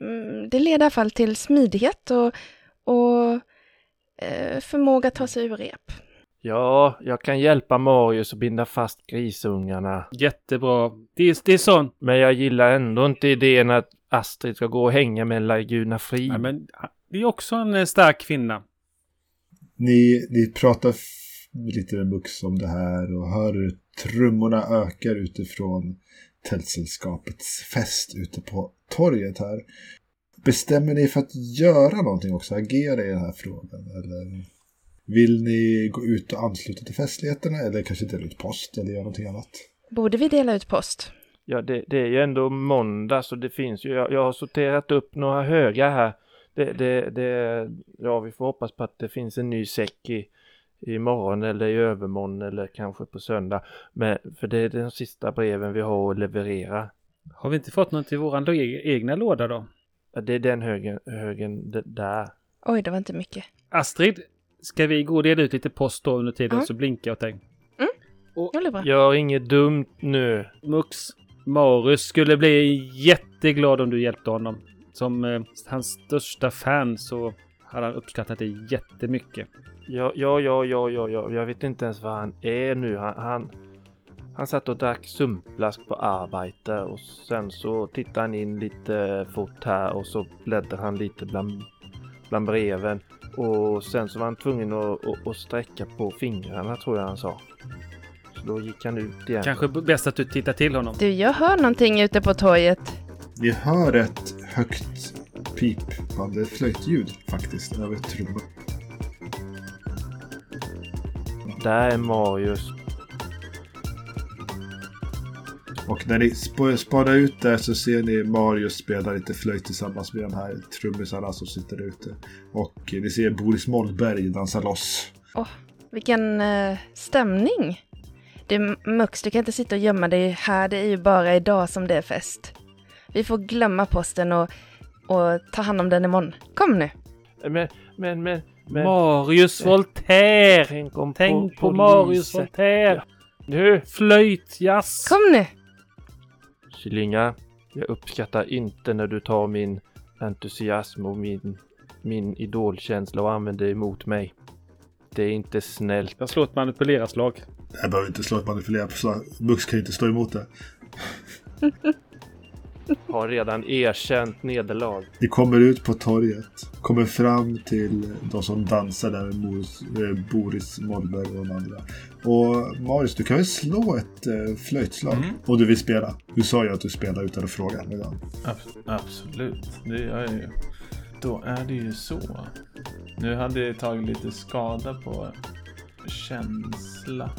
Mm, det leder i alla fall till smidighet och, och eh, förmåga att ta sig ur rep. Ja, jag kan hjälpa Marius att binda fast grisungarna. Jättebra. Det är, det är sånt. Men jag gillar ändå inte idén att Astrid ska gå och hänga med Laguna Frid. Nej, men det är också en eh, stark kvinna. Ni, ni pratar lite med Mux om det här och hör hur trummorna ökar utifrån tältsällskapets fest ute på torget här. Bestämmer ni för att göra någonting också, agera i den här frågan? Eller vill ni gå ut och ansluta till festligheterna eller kanske dela ut post eller göra någonting annat? Borde vi dela ut post? Ja, det, det är ju ändå måndag så det finns ju, jag, jag har sorterat upp några högar här. Det, det, det, ja, vi får hoppas på att det finns en ny säck i, imorgon eller i övermorgon eller kanske på söndag. Men, för det är de sista breven vi har att leverera. Har vi inte fått något till våran lo- egna låda då? Ja, Det är den högen, högen där. Oj, det var inte mycket. Astrid, ska vi gå och dela ut lite post då under tiden Ja. så blinkar jag åt dig. Det blir bra. Gör inget dumt nu. Mux, Marius skulle bli jätteglad om du hjälpte honom. Som eh, hans största fan så hade han uppskattat det jättemycket. Ja, ja, ja, ja, ja, ja. jag vet inte ens vad han är nu. Han, han, han satt och drack sumpblask på arbete och sen så tittade han in lite fort här och så bläddrade han lite bland, bland breven. Och sen så var han tvungen att, att, att sträcka på fingrarna tror jag han sa. Så då gick han ut igen. Kanske bäst att du tittar till honom. Du, jag hör någonting ute på torget. Ni hör ett högt pipande flöjtljud faktiskt över trummor. Där är Marius. Och när ni sp- spanar ut där så ser ni Marius spela lite flöjt tillsammans med de här trummisarna som sitter ute. Och ni ser Boris Mollberg dansa loss. Vilken eh, stämning! Du, Mux, du kan inte sitta och gömma dig här. Det är ju bara idag som det är fest. Vi får glömma posten och, och ta hand om den imorgon. Kom nu! Men, men, men, men. Marius Voltaire! Tänk om Tänk på polisen- Marius Voltaire! Nu! Flöjtjazz! Kom nu! Killinga, jag uppskattar inte när du tar min entusiasm och min, min idolkänsla och använder det emot mig. Det är inte snällt. Jag slår ett manipuleraslag. Jag behöver inte slå ett manipulera på slag. Mux kan inte stå emot det. Har redan erkänt nederlag. Ni kommer ut på torget. Kommer fram till de som dansar där med Boris, eh, Boris Mollberg och de andra. Och Marius, du kan väl slå ett eh, flöjtslag Mm. om du vill spela. Du sa ju att du spelar utan att fråga. Abs- absolut, det gör jag ju. Då är det ju så. Nu hade jag tagit lite skada på känsla.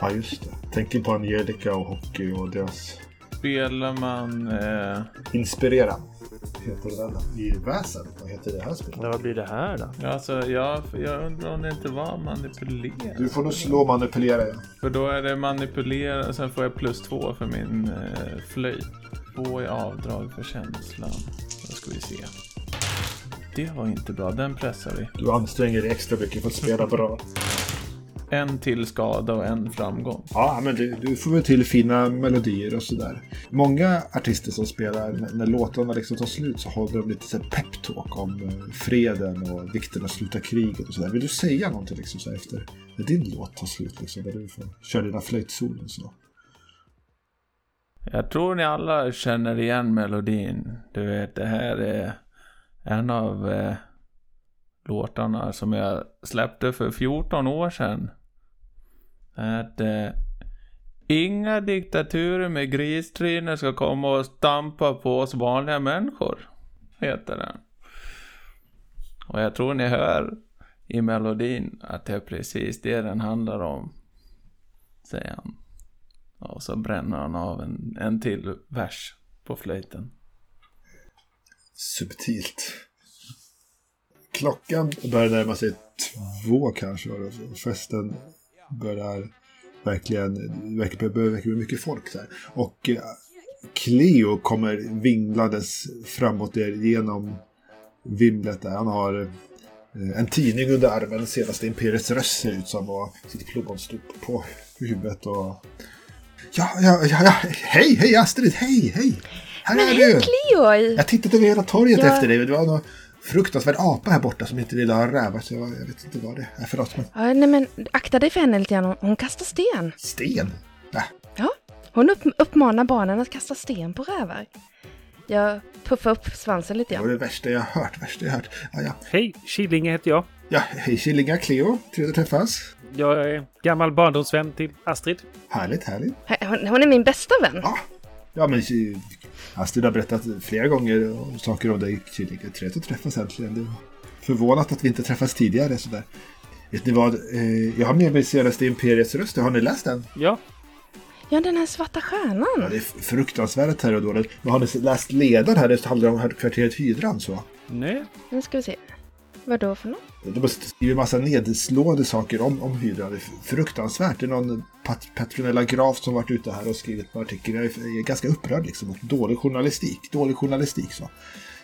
Ja, just det. Tänker på Angelica och hockey och deras Spelar man... Eh, Inspirera. Heter det i väsen? Vad heter det här spelet? Ja, vad blir det här då? ja, alltså, jag, jag undrar om det inte var manipulera. Du får nog slå manipulera ja. För då är det manipulera sen får jag plus två för min eh, flöjt. Två i avdrag för känslan. Då ska vi se. Det var inte bra, den pressar vi. Du anstränger dig extra mycket för att spela bra. En till skada och en framgång. Ja, men du, du får väl till fina melodier och sådär. Många artister som spelar, när, när låtarna liksom tar slut så håller de lite peptalk om eh, freden och vikten att sluta kriget och sådär. Vill du säga någonting liksom så efter när din låt tar slut liksom? Där du får köra dina flöjtsolon så. Jag tror ni alla känner igen melodin. Du vet, det här är en av eh, låtarna som jag släppte för 14 år sedan. Att eh, Inga diktaturer med gristriner ska komma och stampa på oss vanliga människor, heter den. Och jag tror ni hör i melodin att det är precis det den handlar om, säger han. Och så bränner han av en, en till vers på flöjten. Subtilt. Klockan börjar närma sig två kanske. var det. Festen börjar verkligen, verkligen börjar verkligen bli mycket folk där. Och eh, Cleo kommer vinglandes framåt genom vimlet där. Han har eh, en tidning under armen, senaste Imperiets röst ser ut som och sitt plommonstop på huvudet och... Ja, ja, ja, ja, hej, hej Astrid, hej, hej! Här Men är hej du! Cleo! Jag tittade över hela torget Ja. efter dig. Det var någon fruktansvärd apa här borta som inte ville ha rävar. Så jag, jag vet inte vad det är. Förlåt, men Ja, nej men akta dig för henne lite grann. Hon- Hon kastar sten. sten? Äh, Ja, hon upp, uppmanar barnen att kasta sten på rävar. Jag puffar upp svansen lite det var grann. det värsta jag har hört. Värsta jag har hört. Ja, ja. Hej, Killinge heter jag. ja hej Killinga, Cleo. Trevligt att träffas. Jag är gammal barndomsvän till Astrid. Härligt, härligt. Hon, hon är min bästa vän. Ja, ja men eh, Astrid har berättat flera gånger om saker om dig, Killinga. Trevligt att träffas äntligen. Det förvånat att vi inte träffats tidigare sådär. Vet ni vad? Eh, jag har med mig senaste Imperiets röst. Har ni läst den? Ja, Ja, den här svarta stjärnan. Ja, det är fruktansvärda terrordådet. Men har ni läst ledaren här? Det handlar om kvarteret Hydran så. nej. Nu ska vi se. Vad då för något? De har skrivit massa nedslående saker om, om hydran. Det är fruktansvärt. Det är någon Pat Petronella Graf som varit ute här och skrivit en artikel. Jag är, jag är ganska upprörd liksom. Och Dålig journalistik. Dålig journalistik så.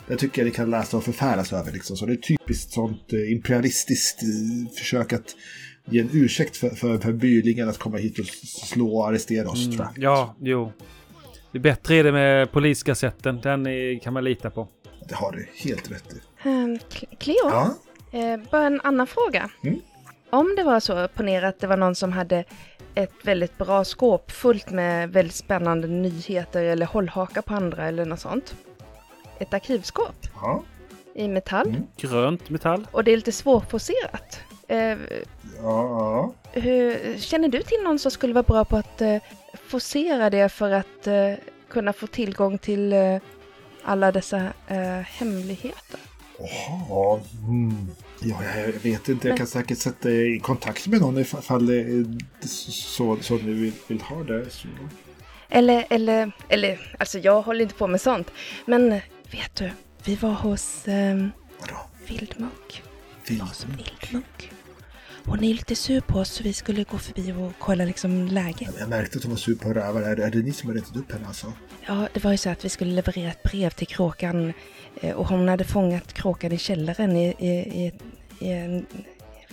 Det tycker jag ni kan läsa och förfäras över liksom. Så det är typiskt sånt eh, imperialistiskt eh, försök att ge en ursäkt för, för, för bylingen att komma hit och slå och arrestera oss tror jag. Ja, jo. Det är bättre är det med polisgassetten. Den är, kan man lita på. Det har du helt rätt i. Um, Cleo? Ja, Eh, bara en annan fråga. Mm. Om det var så, ponera att det var någon som hade ett väldigt bra skåp fullt med väldigt spännande nyheter eller hållhakar på andra eller något sånt. Ett arkivskåp ja, i metall Mm. Grönt metall. och det är lite svårforcerat. Eh, ja, ja. hur, känner du till någon som skulle vara bra på att eh, forcera det för att eh, kunna få tillgång till eh, alla dessa eh, hemligheter? Jaha, mm. ja, jag vet inte. Jag kan säkert sätta i kontakt med någon ifall det är så, så ni vill, vill ha det. Så. Eller, eller, eller, alltså jag håller inte på med sånt. Men vet du, vi var hos eh? Vildmunk. Hos Vildmunk. Hon är lite sur på oss så vi skulle gå förbi och kolla liksom läget. Jag märkte att hon var sur på rävar. Är, är det ni som har rättat upp henne alltså? Ja, det var ju så att vi skulle leverera ett brev till Kråkan eh, och hon hade fångat Kråkan i källaren i, i, i, i en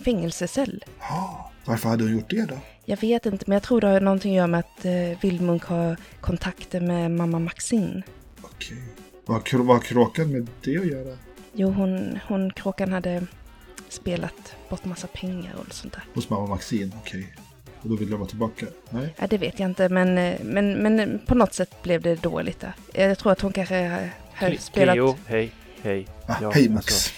fängelsecell. Ja, varför hade hon gjort det då? Jag vet inte, men jag tror det har någonting att göra med att eh, Vildmunk har kontakter med mamma Maxine. Okej. Vad har kråkan med det att göra? Jo, hon, hon Kråkan hade spelat bort massa pengar och sånt där. Hos mamma Maxine, okej. Och då vill de vara tillbaka? Nej? Ja, det vet jag inte, men, men, men på något sätt blev det dåligt där. Jag tror att hon kanske har- spelat... Cleo, hej, hej. Ah, Ja, hej alltså, Max.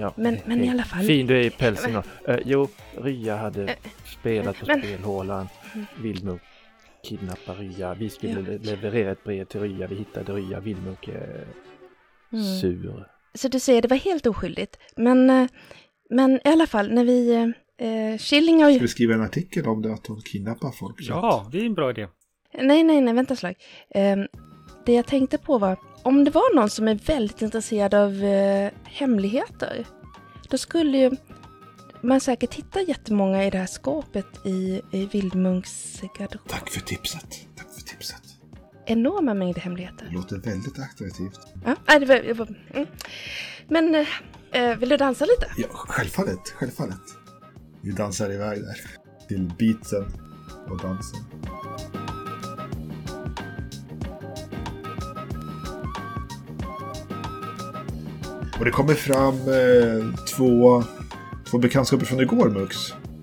Ja, Men- hej, men i alla fall- Fin du är i pälsen. då. Eh, jo, Rya hade Eh, spelat på men- spelhålan. Vildmunk kidnappade Rya. Vi skulle Ja. le- leverera ett brev till Rya. Vi hittade Rya. Vildmunk är Mm. sur. Så du säger det var helt oskyldigt. Men, eh, men i alla fall, när vi... Eh, Killing har Ska vi skriva en artikel om det, att hon kidnappar folk? så att- Ja, det är en bra idé. Nej, nej, nej, vänta slag. Eh, det jag tänkte på var, om det var någon som är väldigt intresserad av eh, hemligheter, då skulle ju man säkert hitta jättemånga i det här skåpet i, i Vildmunks garderob. Tack för tipset. Tack för tipset. Enorma mängder Det hemligheter. låter väldigt attraktivt. Ja, nej, det var, det var, mm. Men eh, vill du dansa lite? Ja, självfallet. Självfallet. Vi dansar iväg där. Till beatsen och dansen. Och det kommer fram eh, två, två bekantskaper från igår, Mux.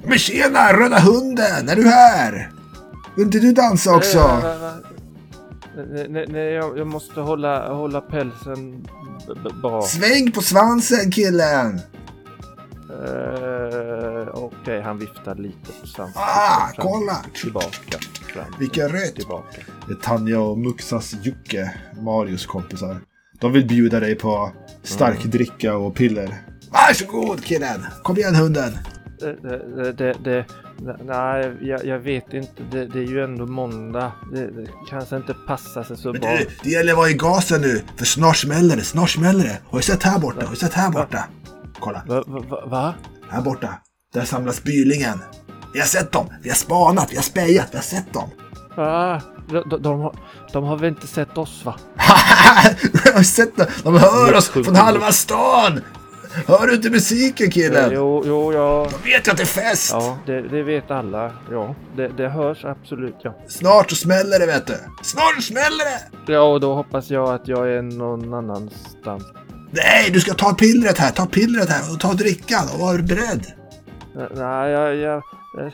Men tjena, Röda Hunden! Är du här? Vill inte du dansa också? Eh, Nej, nej, nej jag, jag måste hålla, hålla pälsen bra. Sväng på svansen, killen! Eh, Okej. Okej, han viftar lite på svansen. Ah, Fram, kolla! Tillbaka. Fram, Vilken! Tillbaka. Det är Tanja och Muxas Jocke, Marios kompisar. De vill bjuda dig på stark dricka och piller. Varsågod killen! Kom igen hunden! Det, det, det, nej, jag, jag vet inte. Det, är ju ändå måndag. Det, kanske inte passar sig så Men bra. du, det gäller att vara i gasen nu, för snart smäller det, snart smäller det. Har du sett här borta? Har du sett här borta? Kolla, Va? va, va, här borta. Där samlas bylingen. Vi har sett dem, vi har spanat, vi har spejat, vi har sett dem. va? De, de, de, har, de har väl inte sett oss va? jag har sett dem, de hör oss från halva stan. Hör du inte musiken killen? Jo, jo, ja. De vet ju att det är fest. Ja, det, det vet alla. Ja, det, det hörs absolut, ja. Snart så smäller det vet du. Snart smäller det. Ja, och då hoppas jag att jag är någon annanstans. Nej, du ska ta pillret här, ta pillret här och ta drickan och var beredd. Nej, jag... jag eh,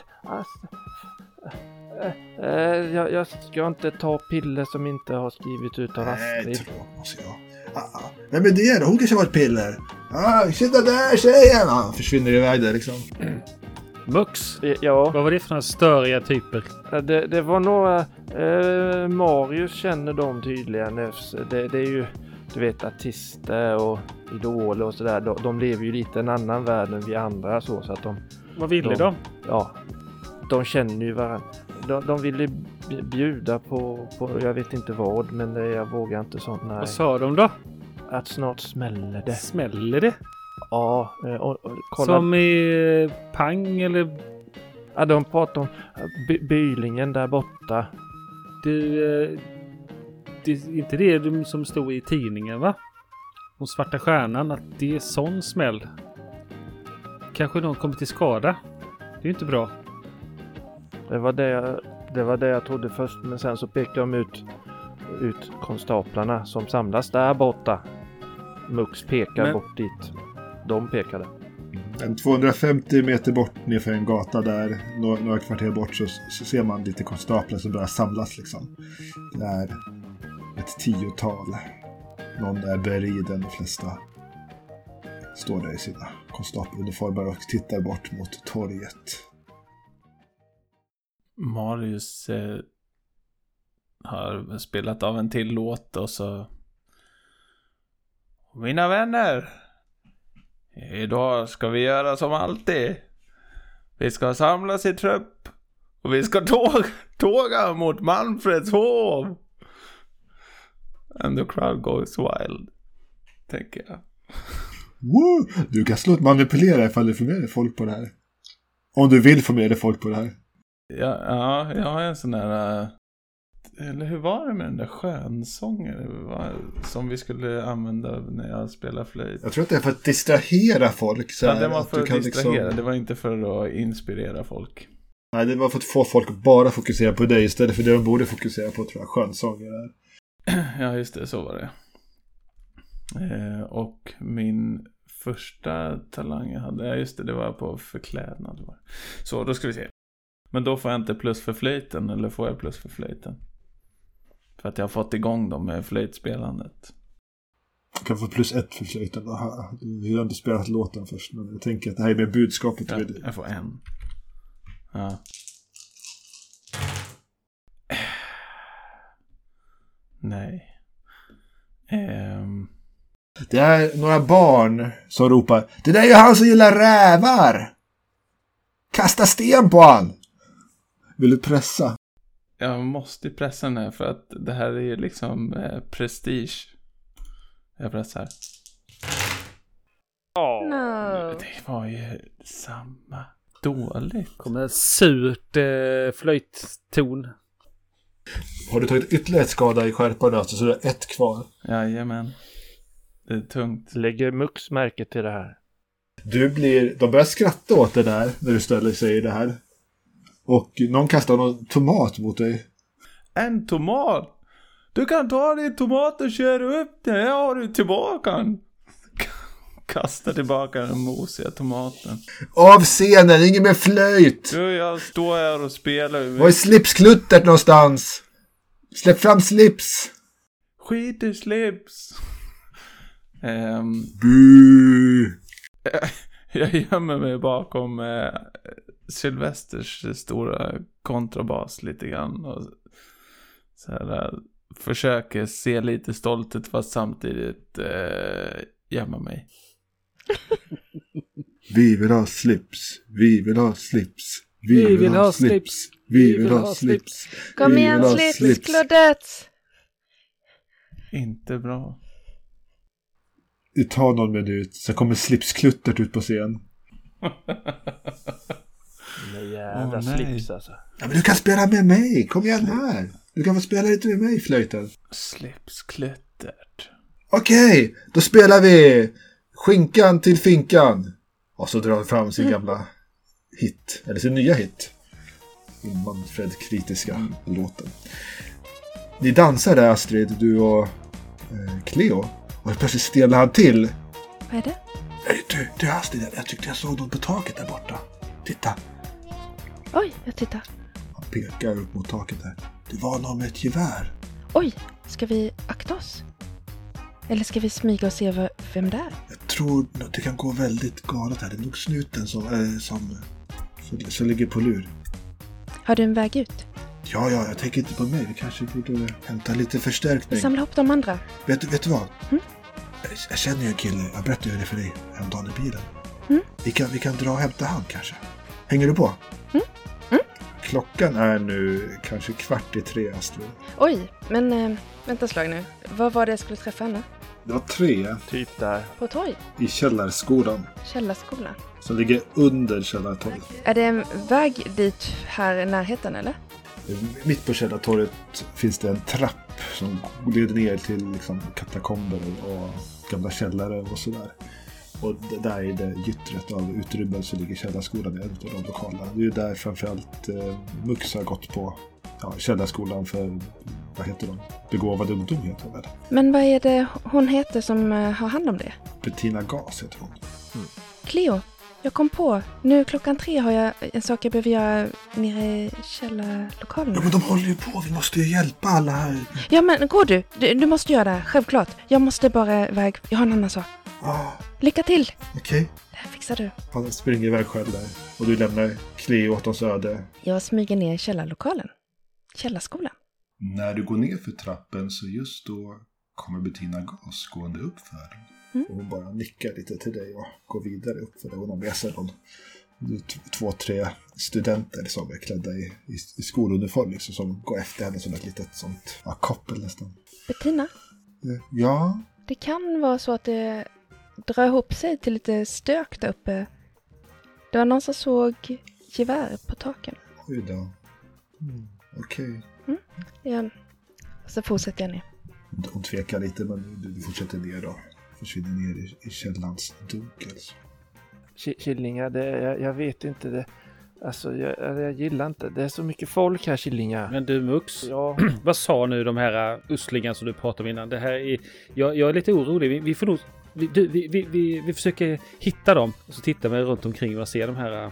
eh, eh, jag, jag ska inte ta piller som inte har skrivit ut av Nej, Astrid. tråk måste jag. Ah. Vem är det då? Hon kanske har ett piller. Ah, sitta där tjejen! Ah, Han försvinner iväg där liksom. Mux! Eh, Ja, Vad var det för några störiga typer? det, det var några... Eh, Marius känner dem tydligen. Det, det är ju, du vet, artister och idoler och sådär. De, de lever ju lite en annan värld än vi andra så, så att de... Vad ville De- de? ja, de känner ju varandra. De, de ville bjuda på, på, jag vet inte vad, men det, jag vågar inte sånt. Nej. Vad sa de då? Att snart smäller det. Smäller det? Ja, eh, och, och, kolla. Som i eh, pang eller... Ja, de pratar om eh, by, bylingen där borta. Du... Det är inte det de som stod i tidningen va? Om Svarta Stjärnan att det är sån smäll. Kanske någon kommer till skada. Det är ju inte bra. Det var det, jag, det var det jag trodde först, men sen så pekade de ut, ut konstaplarna som samlas där borta. Mux pekar Men- bort dit. De pekade. En 250 meter bort nerför en gata där, några, några kvarter bort, så, så ser man lite konstaplar som börjar samlas liksom. Det är ett tiotal. Någon är beriden, de flesta står där i sina konstapeluniformer och tittar bort mot torget. Marius eh, har spelat av en till låt och så... Mina vänner! Idag ska vi göra som alltid. Vi ska samlas i trupp och vi ska tåga, tåga mot Manfreds hov. And the crowd goes wild. Tänker jag. Woo! Du kan slå ett manipulera ifall du får med dig folk på det här. Om du vill få med dig folk på det här. Ja, ja, jag har en sån där... äh, Eller hur var det med den där skönsången? Som vi skulle använda när jag spelar flöjt. Jag tror att det är för att distrahera folk. Så Ja, det var att för att kan distrahera. liksom- Det var inte för att inspirera folk. Nej, det var för att få folk att bara fokusera på dig istället för det de borde fokusera på tror jag. Skönsånger är. Ja, just det. Så var det. Eh, och min första talang jag hade, ja just det, det var på förklädnad. Så, då ska vi se. Men då får jag inte plus för flöjten, eller får jag plus för flöjten? För att jag har fått igång dem med flöjtspelandet. Du kan få plus ett för flöjten. Du har inte spelat låten först. Men jag tänker att det här är med budskapet. Ja, med jag får en. Ja. Nej. Ehm, Det är några barn som ropar. Det där är ju han som gillar rävar! Kasta sten på han! Vill du pressa? jag måste ju pressa den här för att det här är ju liksom eh, prestige. Jag pressar. No. Det var ju samma. Dåligt. Kommer surt eh, flöjtton. Har du tagit ytterligare ett skada i skärpan alltså, så du har ett kvar. Jajamän. Det är tungt. Lägger Mux märke till det här? Du blir, de börjar skratta åt det där när du ställer sig i det här. Och någon kastar någon tomat mot dig. En tomat! Du kan ta din tomat och köra upp den. Här har du tillbaka den. Kasta tillbaka den mosiga tomaten. Av scenen, ingen mer flöjt! Du, jag står här och spelar. Var är slipskluttert någonstans? Släpp fram slips! Skit i slips. Ehm, Bu! Jag gömmer mig bakom eh, Sylvesters stora kontrabas lite grann. Och så här, eh, försöker se lite stolt ut fast samtidigt eh, gömma mig. Vi vill ha slips, vi vill ha slips, vi, vill, ha slips, vi vill ha slips. Kom Vi igen ha slipskluddet! Inte bra. Det tar någon minut, sen kommer slipskluttert ut på scen. Den jävla nej. slips alltså. Ja, men du kan spela med mig, kom igen här. Du kan få spela lite med mig, flöjten. Slipskluttert. Okej, då spelar vi Skinkan till finkan. Och så drar han fram sin gamla hit, eller sin nya hit. Manfred-kritiska låten. Ni dansar där Astrid, du och eh, Cleo. Och plötsligt stelnar han till. Vad är det? Nej, du, du Astrid, jag tyckte jag såg något på taket där borta. Titta, Oj, jag tittar. han pekar upp mot taket där. Det var någon med ett gevär. Oj, ska vi akta oss? Eller ska vi smyga och se vad- vem det är? Jag tror nog det kan gå väldigt galet här. Det är nog snuten som, äh, som, som, som ligger på lur. Har du en väg ut? Ja, ja, jag tänker inte på mig. Vi kanske borde hämta lite Vi förstärkning. samlar ihop de andra. Vet, vet du vad? Mm. Jag, jag känner ju en kille. Jag berättade ju det för dig häromdagen i bilen. Mm. Vi, kan, vi kan dra och hämta han kanske. Hänger du på? Mm. Mm. Klockan är nu kanske kvart i tre, Astrid. Oj, men äh, vänta slag nu. Vad var det jag skulle träffa henne? Det var tre Typ där. På torg? i källarskolan Källarskolan? som ligger under källartorget. Är det en väg dit här i närheten eller? Mitt på källartorget finns det en trapp som leder ner till liksom, katakomber och gamla källare och sådär. Och där i det gyttret av utrymmen så ligger källarskolan i en av de lokalerna. Det är ju där framförallt eh, Mux har gått på ja, källarskolan för, vad heter de? Begåvad ungdom heter de väl? Men vad är det hon heter som eh, har hand om det? Bettina Gas heter hon. Cleo, jag kom på. Nu klockan tre har jag en sak jag behöver göra nere i källarlokalen. Ja men de håller ju på, vi måste ju hjälpa alla här. Ja men gå du. du. Du måste göra det självklart. Jag måste bara iväg. Jag har en annan sak. Ah, Lycka till! Okej. Det här fixar du. Han springer iväg själv där. Och du lämnar Cleo åt oss öde. Jag smyger ner i källarlokalen. Källarskolan. När du går ner för trappen så just då kommer Bettina Gas gående upp för den. Och hon bara nickar lite till dig och går vidare upp för det. Hon har med sig någon, två, tre studenter som är klädda i, i, i skoluniform liksom, som går efter henne som ett litet sånt ja, koppel nästan. Bettina, Eh, Ja, det kan vara så att det drar ihop sig till lite stök där uppe. Det var någon som såg gevär på taken. oj då. Mm, Okej. Ja. Och så fortsätter jag ner. Hon tvekar lite men du, du fortsätter ner och försvinner ner i, i källans dunkel. Ki- Killingar, det, jag, jag vet inte det. Alltså jag, jag gillar inte. Det är så mycket folk här Killingar. Men du Mux, Ja, vad sa nu de här uh, uslingarna som du pratade om innan? Det här är, jag, jag är lite orolig. Vi, vi får nog... Vi, du, vi, vi, vi, vi försöker hitta dem. Och så tittar vi runt omkring och ser de här uh,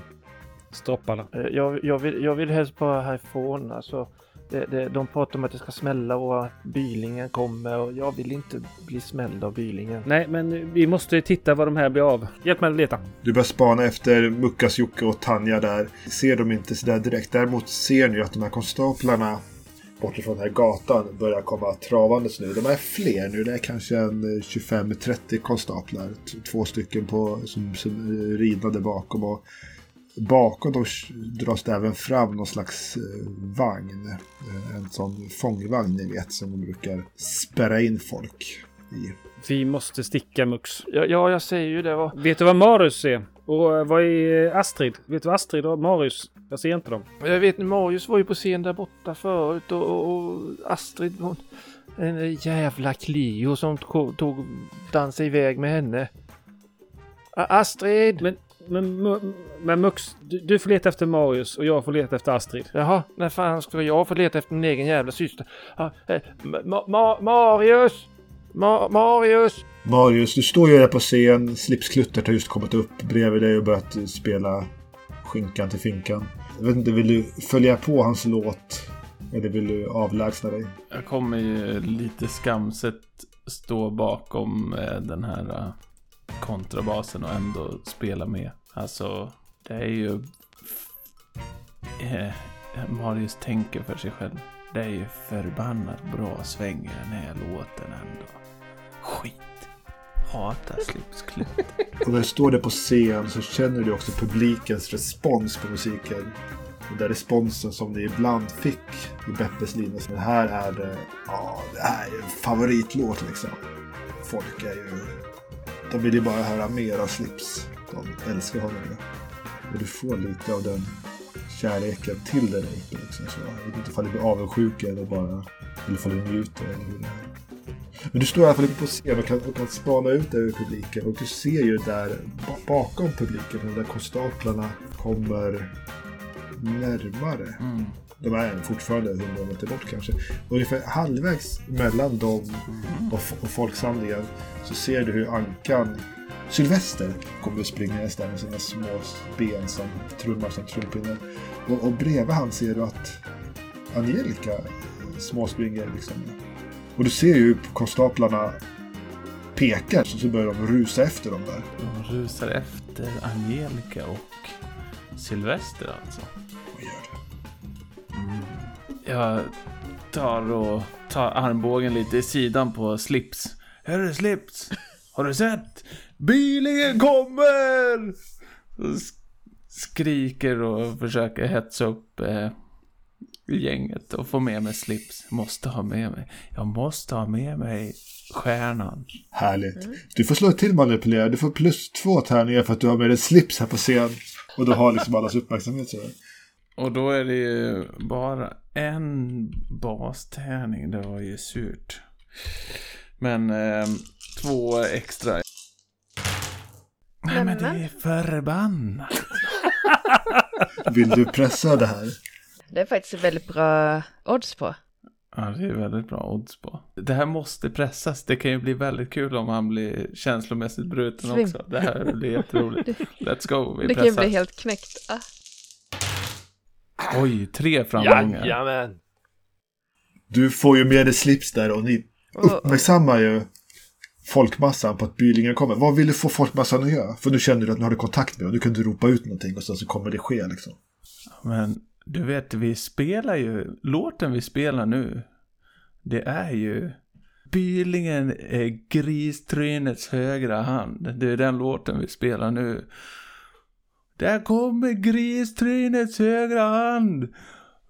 stropparna. eh, jag, jag, vill, jag vill helst bara härifrån. Alltså, det, det, de pratar om att det ska smälla och att bylingen kommer och jag vill inte bli smälld av bylingen. Nej, men vi måste titta vad de här blir av. Hjälp mig att leta. Du börjar spana efter Muckas, Jocke och Tanja där. Ser de inte sådär direkt. Däremot ser ni att de här konstaplarna bortifrån den här gatan börjar komma travandes nu. De är fler nu. Det är kanske en eh, 25-30 konstaplar. T- Två stycken på, som, som ridna där bakom. Och bakom dem dras det även fram någon slags eh, vagn. Eh, En sån fångvagn ni vet som de brukar spärra in folk i. Vi måste sticka Mux. Ja, ja jag säger ju det. Vad, Vet du vad Marius är? Och eh, vad är eh, Astrid? Vet du vad Astrid och Marius? Jag ser inte dem. Jag vet Marius var ju på scen där borta förut och, och, och Astrid hon, en jävla Clio som tog, tog dansade iväg med henne. Astrid! Men, men, men Mux, du, du får leta efter Marius och jag får leta efter Astrid. Jaha, när fan ska jag få leta efter min egen jävla syster? Ah, eh, Ma- Ma- Marius! Ma- Marius! Marius, du står ju där på scen. Slipskluttert har just kommit upp bredvid dig och börjat spela Skinkan till finkan. Jag vet inte, vill du följa på hans låt? Eller vill du avlägsna dig? Jag kommer ju lite skamset stå bakom eh, den här eh, kontrabasen och ändå spela med. Alltså, det är ju... Eh, Marius tänker för sig själv. Det är ju förbannat bra sväng i den här låten ändå. Skit. Hatar slipsklutt. Och när du står där på scen så känner du också publikens respons på musiken. Den den responsen som ni ibland fick i Beppes linje. Så här är det, ja, det här är en favoritlåt liksom. Folk är ju, de vill ju bara höra mer av Slips. De älskar honom ju. Och du får lite av den kärleken till den uppe liksom. Så jag vet inte ifall du blir avundsjuk eller bara, eller ifall du njuter eller hur det är. Men du står i alla fall på scen och kan, och kan spana ut över publiken och du ser ju där ba- bakom publiken, där konstaplarna kommer närmare. Mm. De är fortfarande hundra meter bort kanske. Ungefär halvvägs mellan dem och, f- och folksamlingen så ser du hur Ankan Sylvester kommer springandes där med sina små ben som trummar som trumpinnar. Och, och bredvid han ser du att Angelica småspringer liksom. Och du ser ju konstaplarna pekar så, så börjar de rusa efter dem där. De rusar efter Angelica och Sylvester alltså. Och gör det. Jag tar och tar armbågen lite i sidan på Slips. Hörru Slips! Har du sett? Bylingen kommer! Skriker och försöker hetsa upp eh, gänget och få med mig Slips. Måste ha med mig. Jag måste ha med mig stjärnan. Härligt. Du får slå ett till manipulera. Du får plus två tärningar för att du har med dig slips här på scen. Och du har liksom allas uppmärksamhet sådär. Och då är det ju bara en bastärning. Det var ju surt. Men eh, två extra. Nej men det är förbannat. Vill du pressa det här? Det är faktiskt väldigt bra odds på. Ja, det är väldigt bra odds på. Det här måste pressas. Det kan ju bli väldigt kul om han blir känslomässigt bruten Svim. också. Det här blir jätteroligt. Let's go, vi Det kan ju pressar. bli helt knäckt. Ah. Oj, tre framgångar. Jajamän! Du får ju med dig slips där och ni Och, uppmärksammar ju folkmassan på att Bylingen kommer. Vad vill du få folkmassan att göra? För nu känner du att nu har du kontakt med dem. Nu kan du ropa ut någonting och sen så kommer det ske liksom. Men du vet, vi spelar ju, låten vi spelar nu, det är ju Bylingen är gristrynets högra hand. Det är den låten vi spelar nu. Där kommer gristrynets högra hand.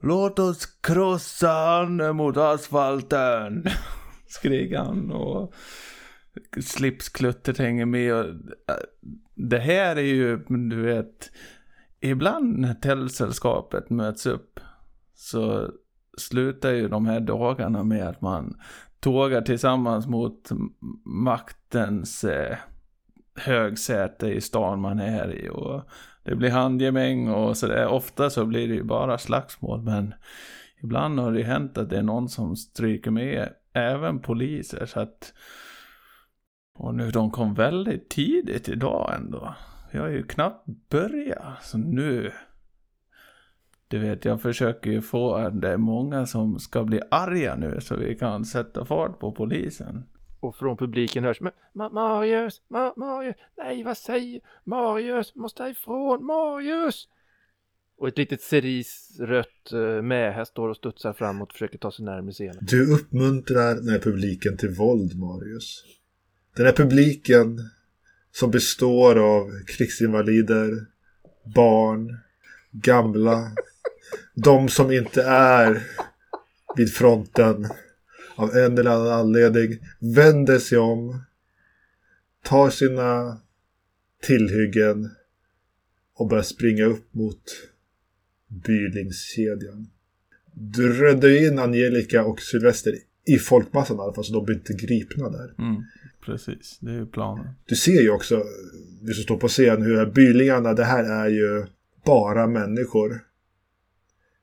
Låt oss krossa handen mot asfalten. Skrek han och slipskluttet hänger med. Och, äh, det här är ju, du vet, ibland när tältsällskapet möts upp så slutar ju de här dagarna med att man tågar tillsammans mot maktens eh, högsäte i stan man är i och det blir handgemäng och sådär. Ofta så blir det ju bara slagsmål men ibland har det ju hänt att det är någon som stryker med även poliser så att och nu de kom väldigt tidigt idag ändå. Jag har ju knappt börjat. Så nu... Du vet, jag försöker ju få att det är många som ska bli arga nu så vi kan sätta fart på polisen. Och från publiken hörs Ma- Marius, Ma- Marius, nej vad säger Marius, måste ifrån, Marius! Och ett litet cerisrött uh, mähä står och studsar framåt och försöker ta sig närmare scenen. Du uppmuntrar den här publiken till våld, Marius. Den här publiken som består av krigsinvalider, barn, gamla, de som inte är vid fronten av en eller annan anledning vänder sig om, tar sina tillhyggen och börjar springa upp mot Bylingskedjan. Du räddade in Angelica och Sylvester i folkmassan i alla fall så de blir inte gripna där. Mm, precis, det är ju planen. Du ser ju också, du som står på scen, hur bylingarna, det här är ju bara människor.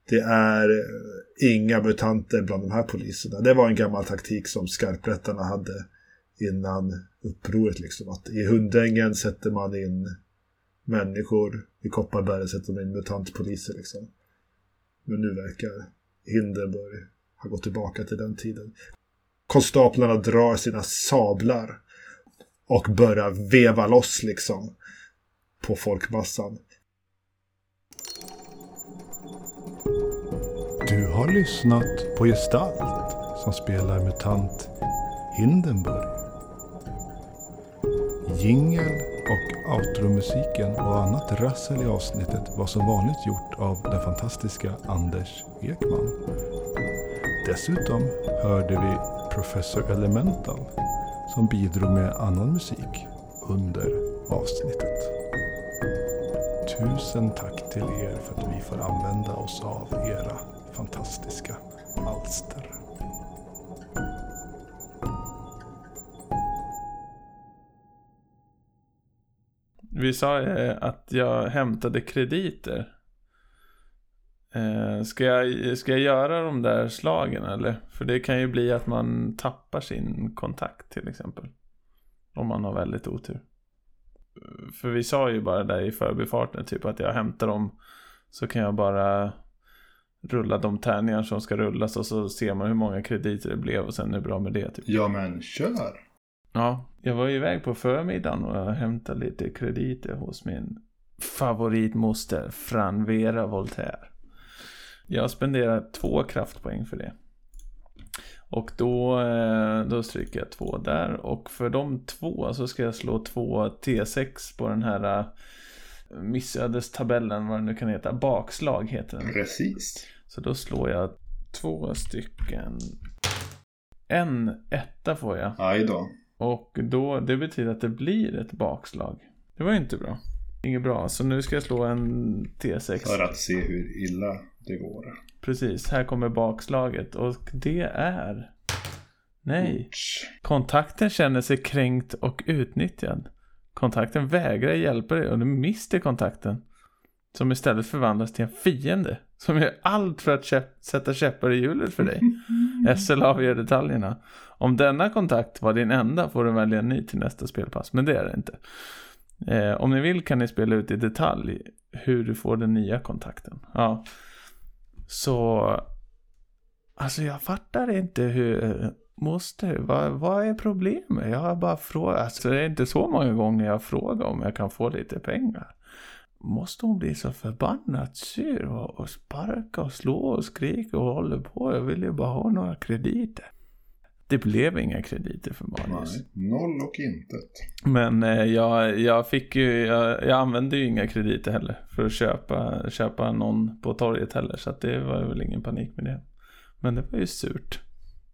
Det är eh, inga mutanter bland de här poliserna. Det var en gammal taktik som skarprättarna hade innan upproret liksom. Att i Hundängen sätter man in människor, i Kopparberg sätter man in mutantpoliser liksom. Men nu verkar Hindenburg ha gått tillbaka till den tiden. Konstaplarna drar sina sablar och börjar veva loss liksom på folkmassan. Du har lyssnat på Gestalt som spelar MUTANT Hindenburg. Jingel och outromusiken och annat rassel i avsnittet var som vanligt gjort av den fantastiska Anders Ekman. Dessutom hörde vi Professor Elemental som bidrog med annan musik under avsnittet. Tusen tack till er för att vi får använda oss av era fantastiska alster. Vi sa eh, att jag hämtade krediter. Eh, ska, jag, ska jag göra de där slagen eller? För det kan ju bli att man tappar sin kontakt till exempel. Om man har väldigt otur. För vi sa ju bara där i förbifarten typ att jag hämtar dem. Så kan jag bara rulla de tärningar som ska rullas och så ser man hur många krediter det blev och sen är det bra med det. Typ. Ja, men kör. Ja, jag var ju iväg på förmiddagen och jag hämtade lite krediter hos min favoritmoster Franvera Voltaire. Jag spenderar två kraftpoäng för det. Och då, eh, då stryker jag två där. Och för de två så ska jag slå två T6 på den här eh, missödestabellen, vad det nu kan heta. Bakslag heter den. Precis. Så då slår jag två stycken. En etta får jag. Aj då. Och då, det betyder att det blir ett bakslag. Det var ju inte bra. Inget bra. Så nu ska jag slå en T6. För att se hur illa det går. Precis, här kommer bakslaget. Och det är... Nej. Kontakten känner sig kränkt och utnyttjad. Kontakten vägrar hjälpa dig och du mister kontakten. Som istället förvandlas till en fiende. Som gör allt för att käpp, sätta käppar i hjulet för dig. SL avgör detaljerna. Om denna kontakt var din enda får du välja en ny till nästa spelpass. Men det är det inte. Eh, om ni vill kan ni spela ut i detalj hur du får den nya kontakten. Ja. Så... Alltså jag fattar inte hur... Måste, vad, vad är problemet? Jag har bara frågat, alltså det är inte så många gånger jag frågar om jag kan få lite pengar. Måste hon bli så förbannat sur och, och sparka och slå och skrika och hålla på? Jag vill ju bara ha några krediter. Det blev inga krediter för Marius. Nej, noll och intet. Men eh, jag, jag fick ju, jag, jag använde ju inga krediter heller för att köpa, köpa någon på torget heller. Så det var väl ingen panik med det. Men det var ju surt.